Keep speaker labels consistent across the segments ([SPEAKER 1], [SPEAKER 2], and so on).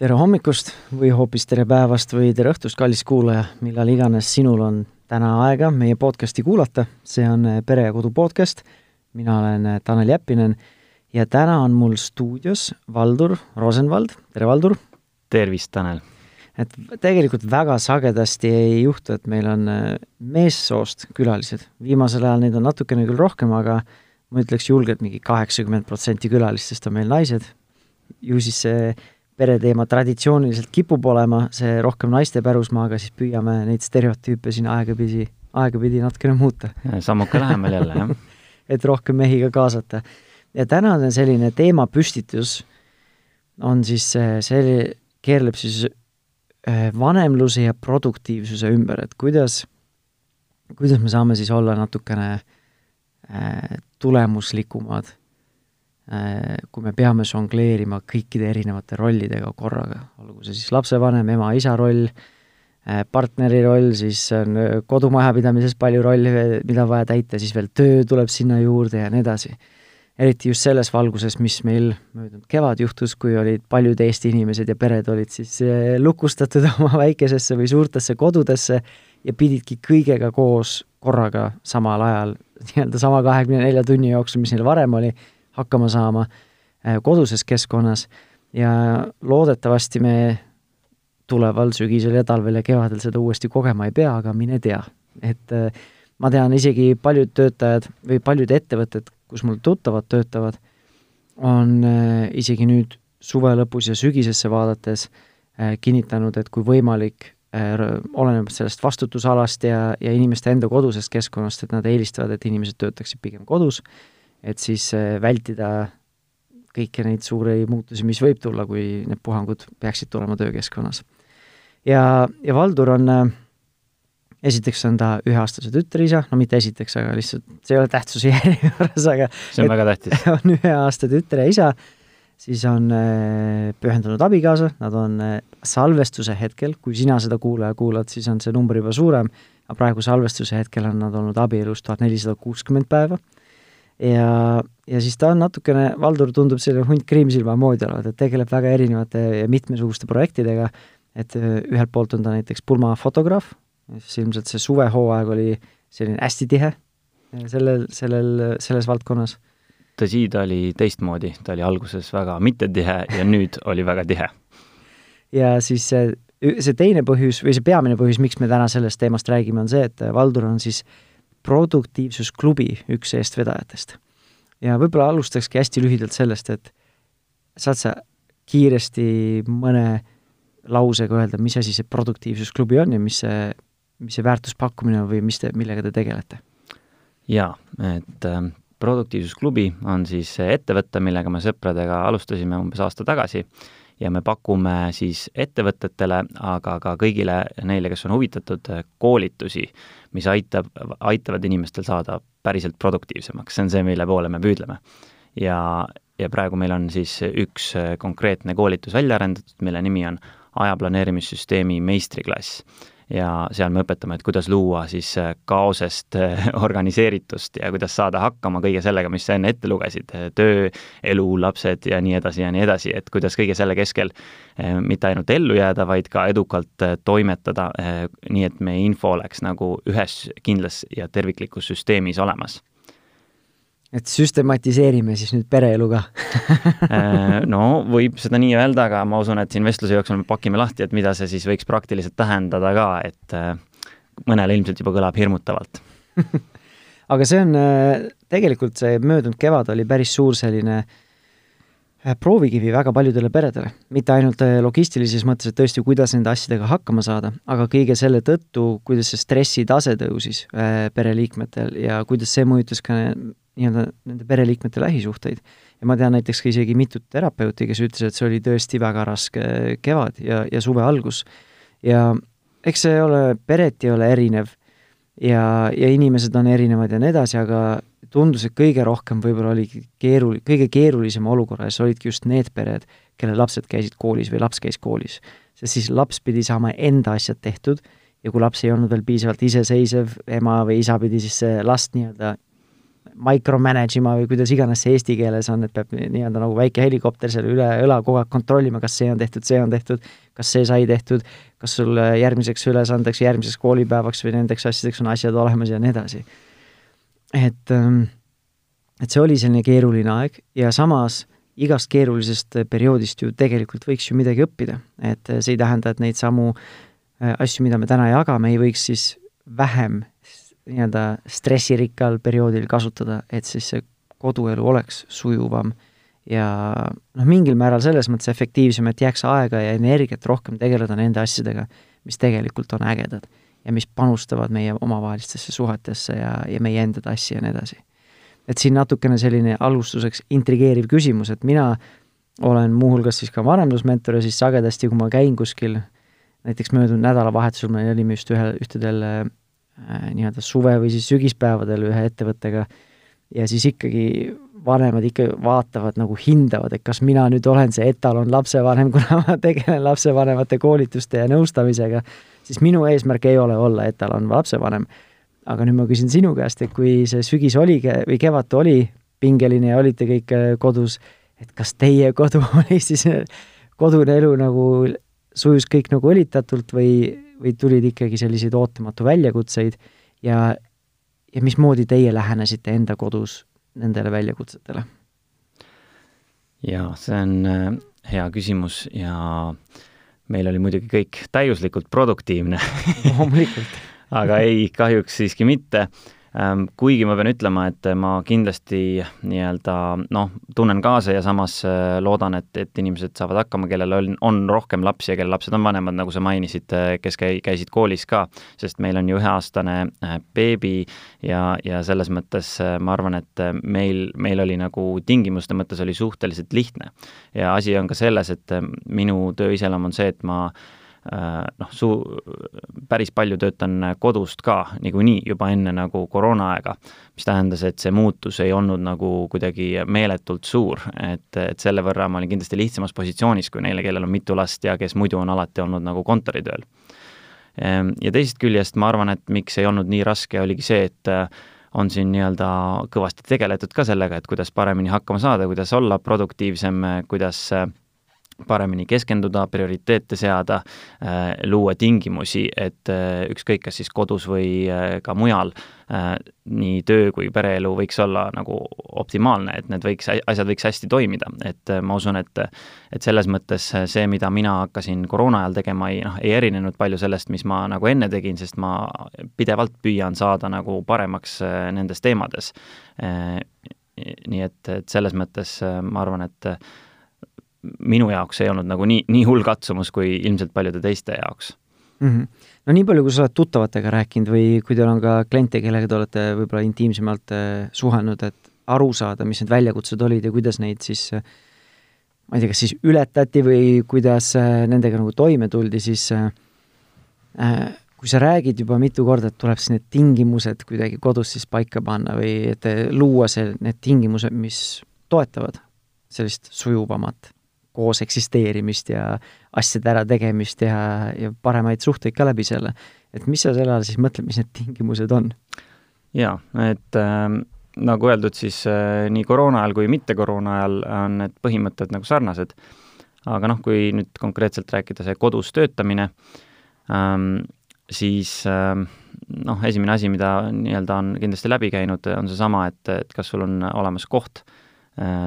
[SPEAKER 1] tere hommikust või hoopis tere päevast või tere õhtust, kallis kuulaja, millal iganes sinul on täna aega meie podcasti kuulata, see on eh, Pere ja Kodu podcast, mina olen eh, Tanel Jeppinen ja täna on mul stuudios Valdur Rosenvald, tere Valdur!
[SPEAKER 2] tervist, Tanel!
[SPEAKER 1] et tegelikult väga sagedasti ei juhtu, et meil on eh, meessoost külalised, viimasel ajal neid on natukene küll rohkem, aga ma ütleks julgelt mingi kaheksakümmend protsenti külalistest on meil naised, ju siis see pereteema traditsiooniliselt kipub olema see rohkem naiste pärusmaa, aga siis püüame neid stereotüüpe siin aegapidi, aegapidi natukene muuta.
[SPEAKER 2] sammuke lähemal jälle, jah
[SPEAKER 1] et rohkem mehi ka kaasata. ja tänane selline teemapüstitus on siis see, keerleb siis äh, vanemluse ja produktiivsuse ümber, et kuidas, kuidas me saame siis olla natukene äh, tulemuslikumad Äh, kui me peame žongleerima kõikide erinevate rollidega korraga, olgu see siis lapsevanem, ema-isa roll, äh, partneri roll, siis on äh, kodumajapidamises palju rolle, mida on vaja täita, siis veel töö tuleb sinna juurde ja nii edasi. eriti just selles valguses, mis meil möödunud kevad juhtus, kui olid paljud Eesti inimesed ja pered olid siis lukustatud oma väikesesse või suurtesse kodudesse ja pididki kõigega koos korraga samal ajal, nii-öelda sama kahekümne nelja tunni jooksul, mis neil varem oli hakkama saama äh, koduses keskkonnas ja loodetavasti me tuleval sügisel ja talvel ja kevadel seda uuesti kogema ei pea, aga mine tea. et äh, ma tean isegi paljud töötajad või paljud ettevõtted, kus mul tuttavad töötavad, on äh, isegi nüüd suve lõpus ja sügisesse vaadates kinnitanud, et kui võimalik, oleneb sellest vastutusalast ja, ja inimeste enda kodusest keskkonnast, et nad eelistavad, et inimesed töötaksid pigem kodus et siis äh, vältida kõiki neid suuri muutusi, mis võib tulla, kui need puhangud peaksid tulema töökeskkonnas. ja, ja Valdur on äh, esiteks on ta üheaastase tütreisa, no mitte esiteks, aga lihtsalt see ei ole tähtsuse järjekorras, aga
[SPEAKER 2] see on väga tähtis.
[SPEAKER 1] on ühe aasta tütre isa, siis on äh, pühendunud abikaasa, nad on salvestuse hetkel, kui sina seda kuulaja kuulad, siis on see number juba suurem, aga praegu salvestuse hetkel on nad olnud abielus tuhat nelisada kuuskümmend päeva ja, ja siis ta on natukene, Valdur tundub selline hunt kriimsilma moodi olevat, et tegeleb väga erinevate ja mitmesuguste projektidega, et äh, ühelt poolt on ta näiteks pulmafotograaf, siis ilmselt see suvehooaeg oli selline hästi tihe äh, sellel, sellel, selles valdkonnas.
[SPEAKER 2] tõsi, ta oli teistmoodi, ta oli alguses väga mittetihe ja nüüd oli väga tihe.
[SPEAKER 1] ja siis see, see teine põhjus või see peamine põhjus, miks me täna sellest teemast räägime, on see, et Valdur on siis äh, produktiivsusklubi üks eestvedajatest. ja võib-olla alustakski hästi lühidalt sellest, et saad sa kiiresti mõne lausega öelda, mis asi see produktiivsusklubi on ja mis see, mis see väärtuspakkumine või mis te, millega te tegelete?
[SPEAKER 2] jaa, et äh, produktiivsusklubi on siis ettevõte, millega me sõpradega alustasime umbes aasta tagasi ja me pakume siis ettevõtetele, aga ka kõigile neile, kes on huvitatud, koolitusi, mis aitab, aitavad inimestel saada päriselt produktiivsemaks, see on see, mille poole me püüdleme. ja, ja praegu meil on siis üks konkreetne koolitus välja arendatud, mille nimi on ajaplaneerimissüsteemi meistriklass ja seal me õpetame, et kuidas luua siis äh, kaosest äh, organiseeritust ja kuidas saada hakkama kõige sellega, mis sa enne ette lugesid, äh, töö, elu, lapsed ja nii edasi ja nii edasi, et kuidas kõige selle keskel mitte ainult ellu jääda, vaid ka edukalt toimetada, nii et meie info oleks nagu ühes kindlas ja terviklikus süsteemis olemas
[SPEAKER 1] et süstematiseerime siis nüüd pereelu ka.
[SPEAKER 2] Äh, no võib seda nii öelda, aga ma usun, et siin vestluse jooksul me pakime lahti, et mida see siis võiks praktiliselt tähendada ka, et äh, mõnele ilmselt juba kõlab hirmutavalt.
[SPEAKER 1] Aga see on, äh, tegelikult see möödunud kevad oli päris suur selline proovikivi väga paljudele peredele, mitte ainult logistilises mõttes, et tõesti, kuidas nende asjadega hakkama saada, aga kõige selle tõttu, kuidas see stressitase tõusis pereliikmetel ja kuidas see mõjutas ka nii-öelda nende pereliikmete lähisuhteid. ja ma tean näiteks ka isegi mitut terapeuti, kes ütles, et see oli tõesti väga raske kevad ja, ja suve algus. ja eks see ole, pereti ole erinev ja, ja inimesed on erinevad ja nii edasi, aga tundus, et kõige rohkem võib-olla oligi keerul-, kõige keerulisema olukorras olidki just need pered, kelle lapsed käisid koolis või laps käis koolis. sest siis laps pidi saama enda asjad tehtud ja kui laps ei olnud veel piisavalt iseseisev, ema või isa pidi siis last nii-öelda micromanage ima või kuidas iganes see eesti keeles on, et peab nii-öelda nagu väike helikopter seal üle õla kogu aeg kontrollima, kas see on tehtud, see on tehtud, kas see sai tehtud, kas sul järgmiseks ülesandeks, järgmiseks koolipäevaks või nendeks asjadeks on asjad olemas ja nii edasi. et, ähm, et see oli selline keeruline aeg ja samas igast keerulisest perioodist ju tegelikult võiks ju midagi õppida, et see ei tähenda, et neid samu äh, asju, mida me täna jagame, ei võiks siis vähem nii-öelda stressirikkal perioodil kasutada, et siis see koduelu oleks sujuvam ja noh, mingil määral selles mõttes efektiivsem, et jääks aega ja energiat rohkem tegeleda nende asjadega, mis tegelikult on ägedad ja mis panustavad meie omavahelistesse suhetesse ja, ja meie enda tassi ja nii edasi. et siin natukene selline alustuseks intrigeeriv küsimus, et mina olen muuhulgas siis ka vanemlusmentor ja siis sagedasti, kui ma käin kuskil, näiteks möödunud nädalavahetusel me olime just ühel, ühtedel nii-öelda suve- või siis sügispäevadel ühe ettevõttega ja siis ikkagi vanemad ikka vaatavad nagu hindavad, et kas mina nüüd olen see etalon lapsevanem, kuna ma tegelen lapsevanemate koolituste ja nõustamisega, siis minu eesmärk ei ole olla etalon lapsevanem. aga nüüd ma küsin sinu käest, et kui see sügis oli või kevad oli pingeline ja olite kõik äh, kodus, et kas teie kodu oli siis, kodune elu nagu sujus kõik nagu õlitatult või või tulid ikkagi selliseid ootamatu väljakutseid ja, ja mismoodi teie lähenesite enda kodus nendele väljakutsetele?
[SPEAKER 2] jaa, see on äh, hea küsimus ja meil oli muidugi kõik täiuslikult produktiivne.
[SPEAKER 1] Loomulikult.
[SPEAKER 2] Aga ei, kahjuks siiski mitte kuigi ma pean ütlema, et ma kindlasti nii-öelda noh, tunnen kaasa ja samas äh, loodan, et, et inimesed saavad hakkama, kellel on, on rohkem lapsi ja kelle lapsed on vanemad, nagu sa mainisid, äh, kes käi-, käisid koolis ka, sest meil on ju üheaastane äh, beebi ja, ja selles mõttes ma arvan, et meil, meil oli nagu tingimuste mõttes oli suhteliselt lihtne. ja asi on ka selles, et minu töö iseloom on see, et ma Äh, noh, su-, päris palju töötan kodust ka niikuinii juba enne nagu koroonaaega, mis tähendas, et see muutus ei olnud nagu kuidagi meeletult suur, et, et selle võrra ma olin kindlasti lihtsamas positsioonis kui neile, kellel on mitu last ja kes muidu on alati olnud nagu kontoritööl. Ehm, ja teisest küljest ma arvan, et miks ei olnud nii raske, oligi see, et äh, on siin nii-öelda kõvasti tegeletud ka sellega, et kuidas paremini hakkama saada, kuidas olla produktiivsem, kuidas äh, paremini keskenduda, prioriteete seada, äh, luua tingimusi, et äh, ükskõik, kas siis kodus või äh, ka mujal, nii töö kui pereelu võiks olla nagu optimaalne, et need võiks, asjad võiks hästi toimida, et ma usun, et et selles mõttes see, mida mina hakkasin koroona ajal tegema, ei noh, ei erinenud palju sellest, mis ma nagu enne tegin, sest ma pidevalt püüan saada nagu paremaks nendes teemades. nii et, et selles mõttes ma arvan, et minu jaoks ei olnud nagu nii, nii hull katsumus kui ilmselt paljude teiste jaoks
[SPEAKER 1] mm. -hmm. no nii palju, kui sa oled tuttavatega rääkinud või kui teil on ka kliente, kellega te olete võib-olla intiimsemalt äh, suhelnud, et aru saada, mis need väljakutsed olid ja kuidas neid siis äh, ma ei tea, kas siis ületati või kuidas äh, nendega nagu toime tuldi, siis kui sa räägid juba mitu korda, et tuleb siis need tingimused kuidagi kodus siis paika panna või et luua see, need tingimused, mis toetavad sellist sujuvamat koos eksisteerimist ja asjade ärategemist ja, ja paremaid suhteid ka läbi selle. et mis sa selle all siis mõtled, mis need tingimused on?
[SPEAKER 2] jaa, et äh, nagu öeldud, siis äh, nii koroona ajal kui mitte koroona ajal on need põhimõtted nagu sarnased. aga noh, kui nüüd konkreetselt rääkida, see kodus töötamine ähm,, siis ähm, noh, esimene asi, mida nii-öelda on kindlasti läbi käinud, on seesama, et, et kas sul on olemas koht Äh,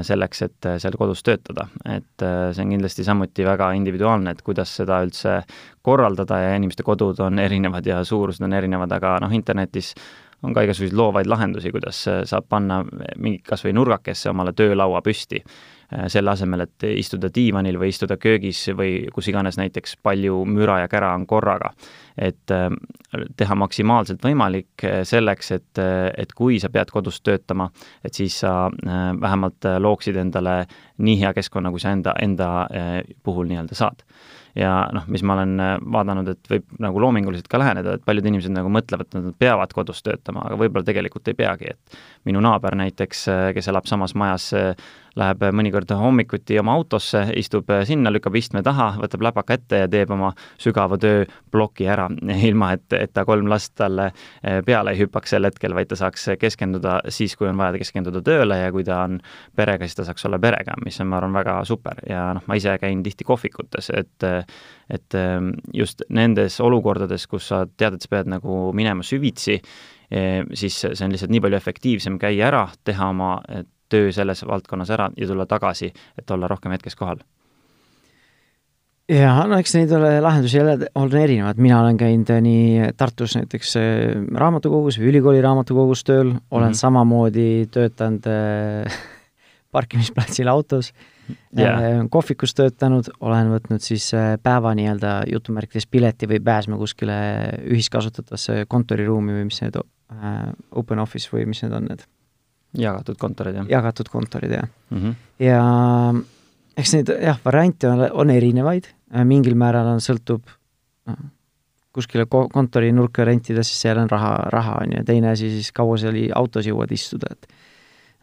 [SPEAKER 2] selleks, et äh, seal kodus töötada. et äh, see on kindlasti samuti väga individuaalne, et kuidas seda üldse korraldada ja inimeste kodud on erinevad ja suurused on erinevad, aga noh, internetis on ka igasuguseid loovaid lahendusi, kuidas saab panna mingi kas või nurgakesse omale töölaua püsti Äh, selle asemel, et istuda diivanil või istuda köögis või kus iganes näiteks palju müra ja kära on korraga. et äh, teha maksimaalselt võimalik äh, selleks, et, et kui sa pead kodus töötama, et siis sa vähemalt looksid endale nii hea keskkonna, kui sa enda, enda puhul nii-öelda saad ja noh, mis ma olen vaadanud, et võib nagu loominguliselt ka läheneda, et paljud inimesed nagu mõtlevad, et nad peavad kodus töötama, aga võib-olla tegelikult ei peagi, et minu naaber näiteks, kes elab samas majas läheb mõnikord hommikuti oma autosse, istub sinna, lükkab istme taha, võtab läpaka ette ja teeb oma sügava tööploki ära, ilma et, et ta kolm last talle peale ei hüppaks sel hetkel, vaid ta saaks keskenduda siis, kui on vaja keskenduda tööle ja kui ta on perega, siis ta saaks olla perega, mis on, ma arvan, väga super. Ja noh, ma ise käin tihti kohvikutes, et et just nendes olukordades, kus sa tead, et sa pead nagu minema süvitsi, siis see on lihtsalt nii palju efektiivsem käia ära, teha oma töö selles valdkonnas ära ja tulla tagasi, et olla rohkem hetkes kohal.
[SPEAKER 1] Ja no eks neid ole, lahendusi jälle on erinevad, mina olen käinud äh, nii Tartus näiteks äh, raamatukogus või ülikooli raamatukogus tööl, olen mm -hmm. samamoodi töötanud äh, parkimisplatsil autos. Yeah., kohvikus töötanud, olen võtnud siis päeva nii-öelda jutumärkides pileti või pääsma kuskile ühiskasutatavasse kontoriruumi või mis need open office või mis need on need
[SPEAKER 2] jagatud kontorid, jah?
[SPEAKER 1] jagatud kontorid, jah mm. -hmm. ja eks neid jah, variante on, on erinevaid, mingil määral on, sõltub noh, kuskile kontori nurka rentida, siis seal on raha, raha on ju, teine asi siis kaua seal autos jõuad istuda, et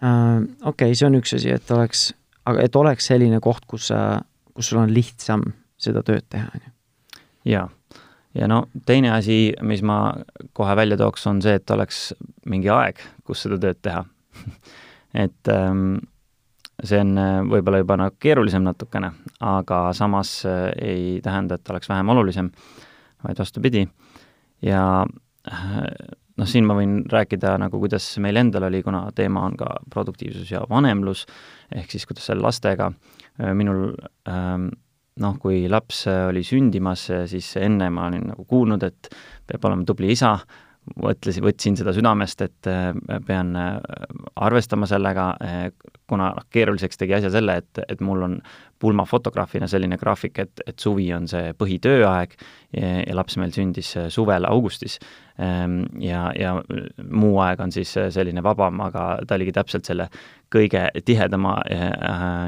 [SPEAKER 1] äh, okei okay,, see on üks asi, et oleks, aga et oleks selline koht, kus sa, kus sul on lihtsam seda tööd teha, on ju.
[SPEAKER 2] jaa ja no teine asi, mis ma kohe välja tooks, on see, et oleks mingi aeg, kus seda tööd teha et ähm, see on äh, võib-olla juba nagu keerulisem natukene, aga samas äh, ei tähenda, et oleks vähem olulisem, vaid vastupidi. ja äh, noh, siin ma võin rääkida nagu, kuidas meil endal oli, kuna teema on ka produktiivsus ja vanemlus, ehk siis kuidas seal lastega, minul ähm, noh, kui laps oli sündimas, siis enne ma olin nagu kuulnud, et peab olema tubli isa, mõtlesin, võtsin seda südamest, et äh, pean äh, arvestama sellega, äh, kuna keeruliseks tegi asja selle, et, et mul on pulmafotograafina selline graafik, et, et suvi on see põhitööaeg ja, ja laps meil sündis suvel augustis. Ehm, ja, ja muu aeg on siis selline vabam, aga ta oligi täpselt selle kõige tihedama äh,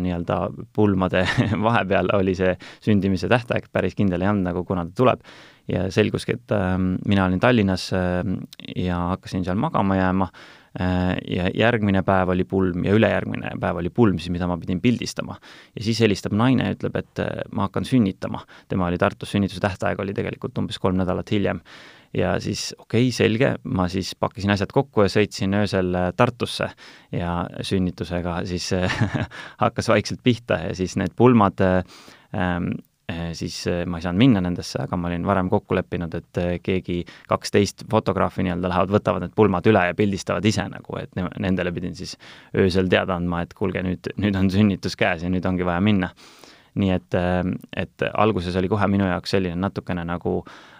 [SPEAKER 2] nii-öelda pulmade vahepeal oli see sündimise tähtaeg, päris kindel ei olnud nagu, kuna ta tuleb ja selguski, et äh, mina olin Tallinnas äh, ja hakkasin seal magama jääma äh, ja järgmine päev oli pulm ja ülejärgmine päev oli pulm, siis mida ma pidin pildistama. ja siis helistab naine ja ütleb, et äh, ma hakkan sünnitama. tema oli Tartus, sünnituse tähtaeg oli tegelikult umbes kolm nädalat hiljem. ja siis okei okay,, selge, ma siis pakkisin asjad kokku ja sõitsin öösel äh, Tartusse ja sünnitusega siis hakkas vaikselt pihta ja siis need pulmad ähm, siis eh, ma ei saanud minna nendesse, aga ma olin varem kokku leppinud, et eh, keegi kaksteist fotograafi nii-öelda lähevad, võtavad need pulmad üle ja pildistavad ise nagu, et nendele pidin siis öösel teada andma, et kuulge, nüüd, nüüd on sünnitus käes ja nüüd ongi vaja minna. nii et, et alguses oli kohe minu jaoks selline natukene nagu äh,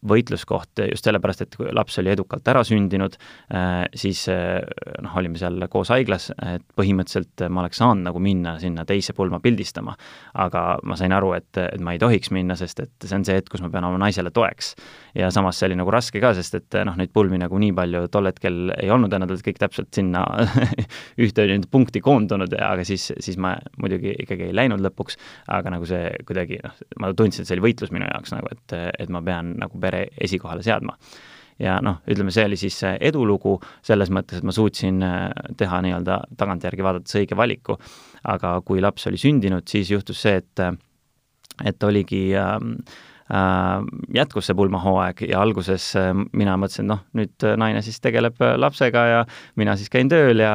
[SPEAKER 2] võitluskoht just sellepärast, et kui laps oli edukalt ära sündinud, äh, siis äh, noh, olime seal koos haiglas, et põhimõtteliselt ma oleks saanud nagu minna sinna teise pulma pildistama. aga ma sain aru, et, et ma ei tohiks minna, sest et see on see hetk, kus ma pean oma naisele toeks. ja samas see oli nagu raske ka, sest et noh, neid pulmi nagu nii palju tol hetkel ei olnud ja nad olid kõik täpselt sinna ühte punkti koondunud, aga siis, siis ma muidugi ikkagi ei läinud lõpuks, aga nagu see kuidagi noh, ma tundsin, et see oli võitlus minu jaoks nagu, et, et ma pean nagu pere esikohale seadma. ja noh, ütleme, see oli siis edulugu selles mõttes, et ma suutsin äh, teha nii-öelda tagantjärgi vaadates õige valiku. aga kui laps oli sündinud, siis juhtus see, et, et oligi äh, äh, jätkus see pulmahooaeg ja alguses äh, mina mõtlesin, noh, nüüd naine siis tegeleb lapsega ja mina siis käin tööl ja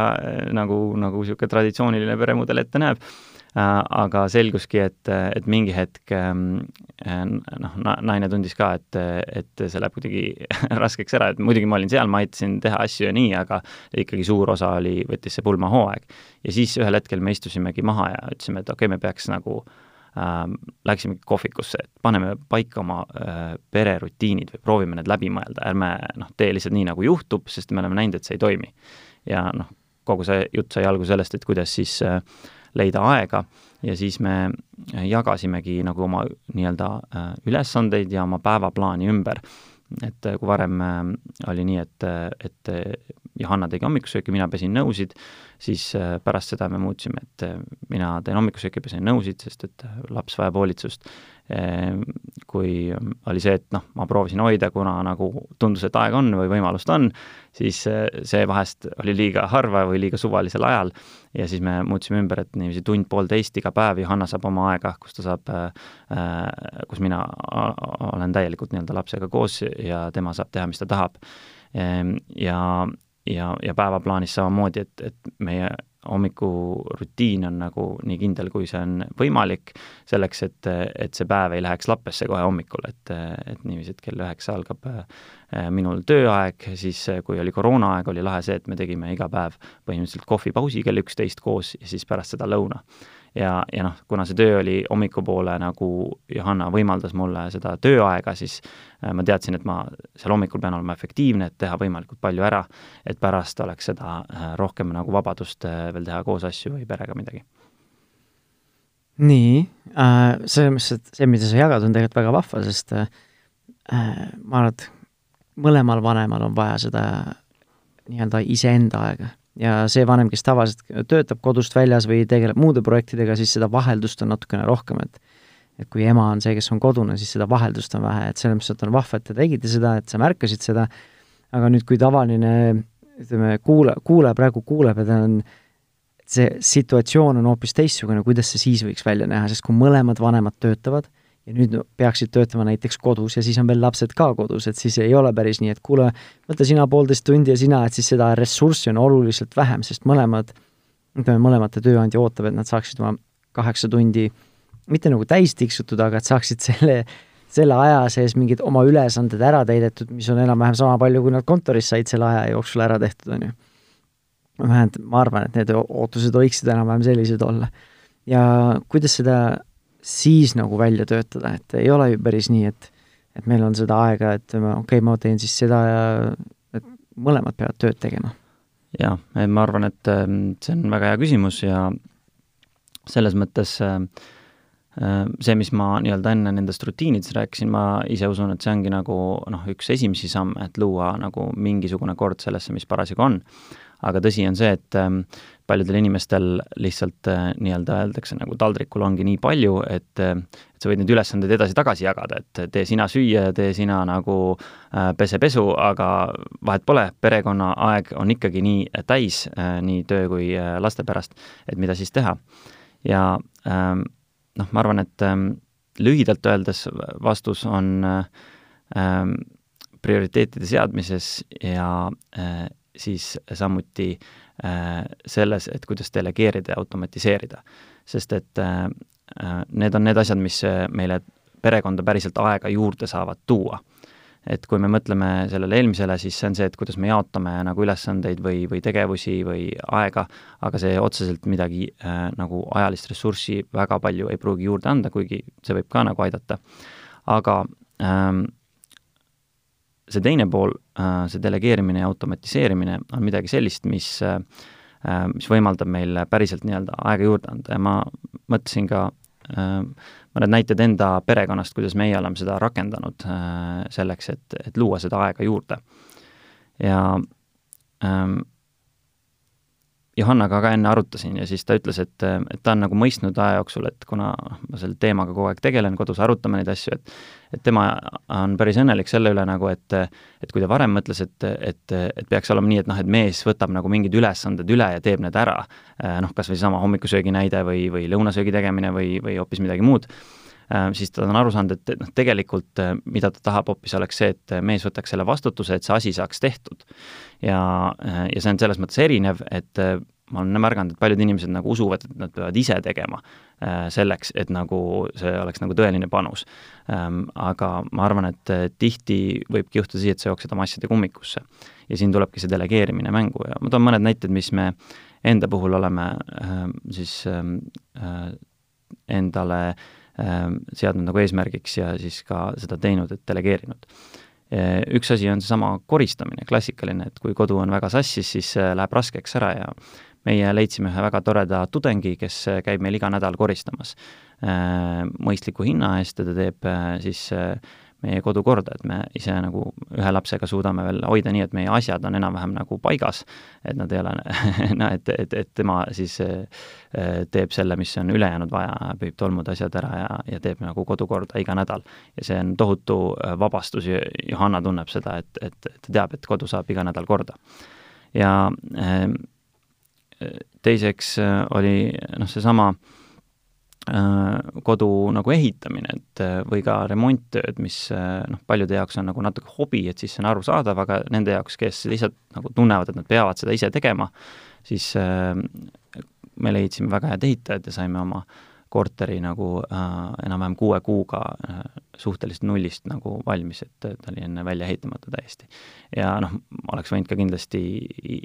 [SPEAKER 2] nagu, nagu niisugune traditsiooniline peremudel ette näeb Äh, aga selguski, et, et mingi hetk ähm, äh, noh, naine tundis ka, et, et see läheb kuidagi raskeks ära, et muidugi ma olin seal, ma aitasin teha asju ja nii, aga ikkagi suur osa oli, võttis see pulmahooaeg. ja siis ühel hetkel me istusimegi maha ja ütlesime, et okei okay,, me peaks nagu ähm, läksimegi kohvikusse, et paneme paika oma äh, pererutiinid või proovime need läbi mõelda, ärme noh, tee lihtsalt nii, nagu juhtub, sest me oleme näinud, et see ei toimi. ja noh, kogu see jutt sai alguse sellest, et kuidas siis äh, leida aega ja siis me jagasimegi nagu oma nii-öelda äh, ülesandeid ja oma päevaplaani ümber. et äh, kui varem äh, oli nii, et, et Johanna tegi hommikusööki, mina pesin nõusid, siis pärast seda me muutsime, et mina teen hommikusööki, pesen nõusid, sest et laps vajab hoolitsust. Ehm, kui oli see, et noh, ma proovisin hoida, kuna nagu tundus, et aega on või võimalust on, siis see vahest oli liiga harva või liiga suvalisel ajal ja siis me muutsime ümber, et niiviisi tund-poolteist iga päev Johanna saab oma aega, kus ta saab äh,, kus mina olen täielikult nii-öelda lapsega koos ja tema saab teha, mis ta tahab. Ehm, ja, ja, ja päevaplaanis samamoodi, et, et meie hommikurutiin on nagu nii kindel, kui see on võimalik, selleks et, et see päev ei läheks lappesse kohe hommikul, et, et niiviisi, et kell üheksa algab äh, minul tööaeg, siis kui oli koroonaaeg, oli lahe see, et me tegime iga päev põhimõtteliselt kohvipausi kell üksteist koos ja siis pärast seda lõuna ja, ja noh, kuna see töö oli hommikupoole nagu Johanna võimaldas mulle seda tööaega, siis äh, ma teadsin, et ma seal hommikul pean olema efektiivne, et teha võimalikult palju ära, et pärast oleks seda äh, rohkem nagu vabadust äh, veel teha koos asju või perega midagi.
[SPEAKER 1] nii äh,, selles mõttes, et see, mida sa jagad, on tegelikult väga vahva, sest äh, ma arvan, et mõlemal vanemal on vaja seda nii-öelda iseenda aega ja see vanem, kes tavaliselt töötab kodust väljas või tegeleb muude projektidega, siis seda vaheldust on natukene rohkem, et et kui ema on see, kes on kodune, siis seda vaheldust on vähe, et selles mõttes, et on vahva, et te tegite seda, et sa märkasid seda, aga nüüd, kui tavaline ütleme, kuula, kuulaja praegu kuuleb ja ta on, see situatsioon on hoopis teistsugune, kuidas see siis võiks välja näha, sest kui mõlemad vanemad töötavad ja nüüd peaksid töötama näiteks kodus ja siis on veel lapsed ka kodus, et siis ei ole päris nii, et kuule, võta sina poolteist tundi ja sina, et siis seda ressurssi on oluliselt vähem, sest mõlemad, ütleme, mõlemate tööandja ootab, et nad saaksid oma kaheksa tundi mitte nagu täis tiksutud, aga et saaksid selle, selle aja sees mingid oma ülesanded ära täidetud, mis on enam-vähem sama palju, kui nad kontoris said selle aja jooksul ära tehtud, on ju. vähemalt ma arvan, et need ootused võiksid enam-vähem sellised olla. ja kuidas seda siis nagu välja töötada, et ei ole ju päris nii, et et meil on seda aega, et okei okay,, ma teen siis seda ja et mõlemad peavad tööd tegema.
[SPEAKER 2] jaa, ma arvan, et ähm, see on väga hea küsimus ja selles mõttes äh, äh, see, mis ma nii-öelda enne nendest rutiinidest rääkisin, ma ise usun, et see ongi nagu noh, üks esimesi samme, et luua nagu mingisugune kord sellesse, mis parasjagu on aga tõsi on see, et ähm, paljudel inimestel lihtsalt äh, nii-öelda öeldakse, nagu taldrikul ongi nii palju, et äh, et sa võid neid ülesandeid edasi-tagasi jagada, et tee sina süüa, tee sina nagu äh, pese pesu, aga vahet pole, perekonnaaeg on ikkagi nii täis, nii töö kui laste pärast, et mida siis teha. ja ähm, noh, ma arvan, et ähm, lühidalt öeldes vastus on prioriteetide seadmises ja siis samuti äh, selles, et kuidas delegeerida ja automatiseerida. sest et äh, äh, need on need asjad, mis meile perekonda päriselt aega juurde saavad tuua. et kui me mõtleme sellele eelmisele, siis see on see, et kuidas me jaotame nagu ülesandeid või, või tegevusi või aega, aga see otseselt midagi äh, nagu ajalist ressurssi väga palju ei pruugi juurde anda, kuigi see võib ka nagu aidata. aga ähm, see teine pool, äh, see delegeerimine ja automatiseerimine on midagi sellist, mis, äh, äh, mis võimaldab meil päriselt nii-öelda aega juurde anda ja ma mõtlesin ka mõned näited enda perekonnast, kuidas meie oleme seda rakendanud selleks, et, et luua seda aega juurde. ja ähm, Johannaga ka enne arutasin ja siis ta ütles, et, et ta on nagu mõistnud aja jooksul, et kuna ma selle teemaga kogu aeg tegelen, kodus arutame neid asju, et et tema on päris õnnelik selle üle nagu, et et kui ta varem mõtles, et, et, et peaks olema nii, et noh, et mees võtab nagu mingid ülesanded üle ja teeb need ära, noh, kas või seesama hommikusöögi näide või, või lõunasöögi tegemine või, või hoopis midagi muud, siis ta on aru saanud, et, noh, tegelikult mida ta tahab hoopis, oleks see, et mees võtaks selle vastutuse, et see asi saaks tehtud ja, ja see on selles mõttes erinev, et äh, ma olen märganud, et paljud inimesed nagu usuvad, et nad peavad ise tegema äh, selleks, et nagu see oleks nagu tõeline panus. Ähm, aga ma arvan, et äh, tihti võibki juhtuda nii, et sa jooksed oma asjadega ummikusse. ja siin tulebki see delegeerimine mängu ja ma toon mõned näited, mis me enda puhul oleme ähm, siis ähm, endale seadnud nagu eesmärgiks ja siis ka seda teinud, et delegeerinud. Üks asi on seesama koristamine, klassikaline, et kui kodu on väga sassis, siis läheb raskeks ära ja meie leidsime ühe väga toreda tudengi, kes käib meil iga nädal koristamas mõistliku hinna eest ja ta teeb siis meie kodu korda, et me ise nagu ühe lapsega suudame veel hoida nii, et meie asjad on enam-vähem nagu paigas, et nad ei ole noh, et, et, et tema siis teeb selle, mis on ülejäänud vaja, püüab tolmud asjad ära ja, ja teeb nagu kodu korda iga nädal. ja see on tohutu vabastus, Johanna tunneb seda, et, et, et ta teab, et kodu saab iga nädal korda. ja teiseks oli noh, seesama Äh, kodu nagu ehitamine, et äh, või ka remonttööd, mis äh, noh, paljude jaoks on nagu natuke hobi, et siis see on arusaadav, aga nende jaoks, kes lihtsalt nagu tunnevad, et nad peavad seda ise tegema, siis me leidsime väga head ehitajad ja saime oma korteri nagu äh, enam-vähem kuue kuuga äh, suhteliselt nullist nagu valmis, et ta oli enne välja ehitamata täiesti. ja noh, oleks võinud ka kindlasti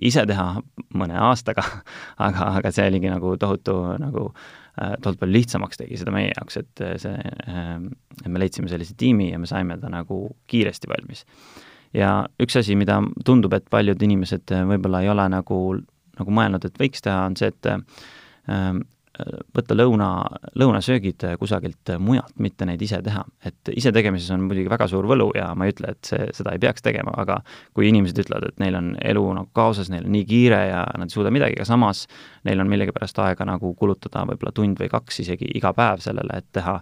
[SPEAKER 2] ise teha mõne aastaga, aga, aga see oligi nagu tohutu nagu äh, Äh, tohutult palju lihtsamaks tegi seda meie jaoks, et äh, see, ähm, et me leidsime sellise tiimi ja me saime ta nagu kiiresti valmis. ja üks asi, mida tundub, et paljud inimesed äh, võib-olla ei ole nagu, nagu mõelnud, et võiks teha, on see, et võtta lõuna, lõunasöögid kusagilt mujalt, mitte neid ise teha. et ise tegemises on muidugi väga suur võlu ja ma ei ütle, et see, seda ei peaks tegema, aga kui inimesed ütlevad, et neil on elu nagu kaoses, neil on nii kiire ja nad ei suuda midagi, aga samas neil on millegipärast aega nagu kulutada võib-olla tund või kaks isegi iga päev sellele, et teha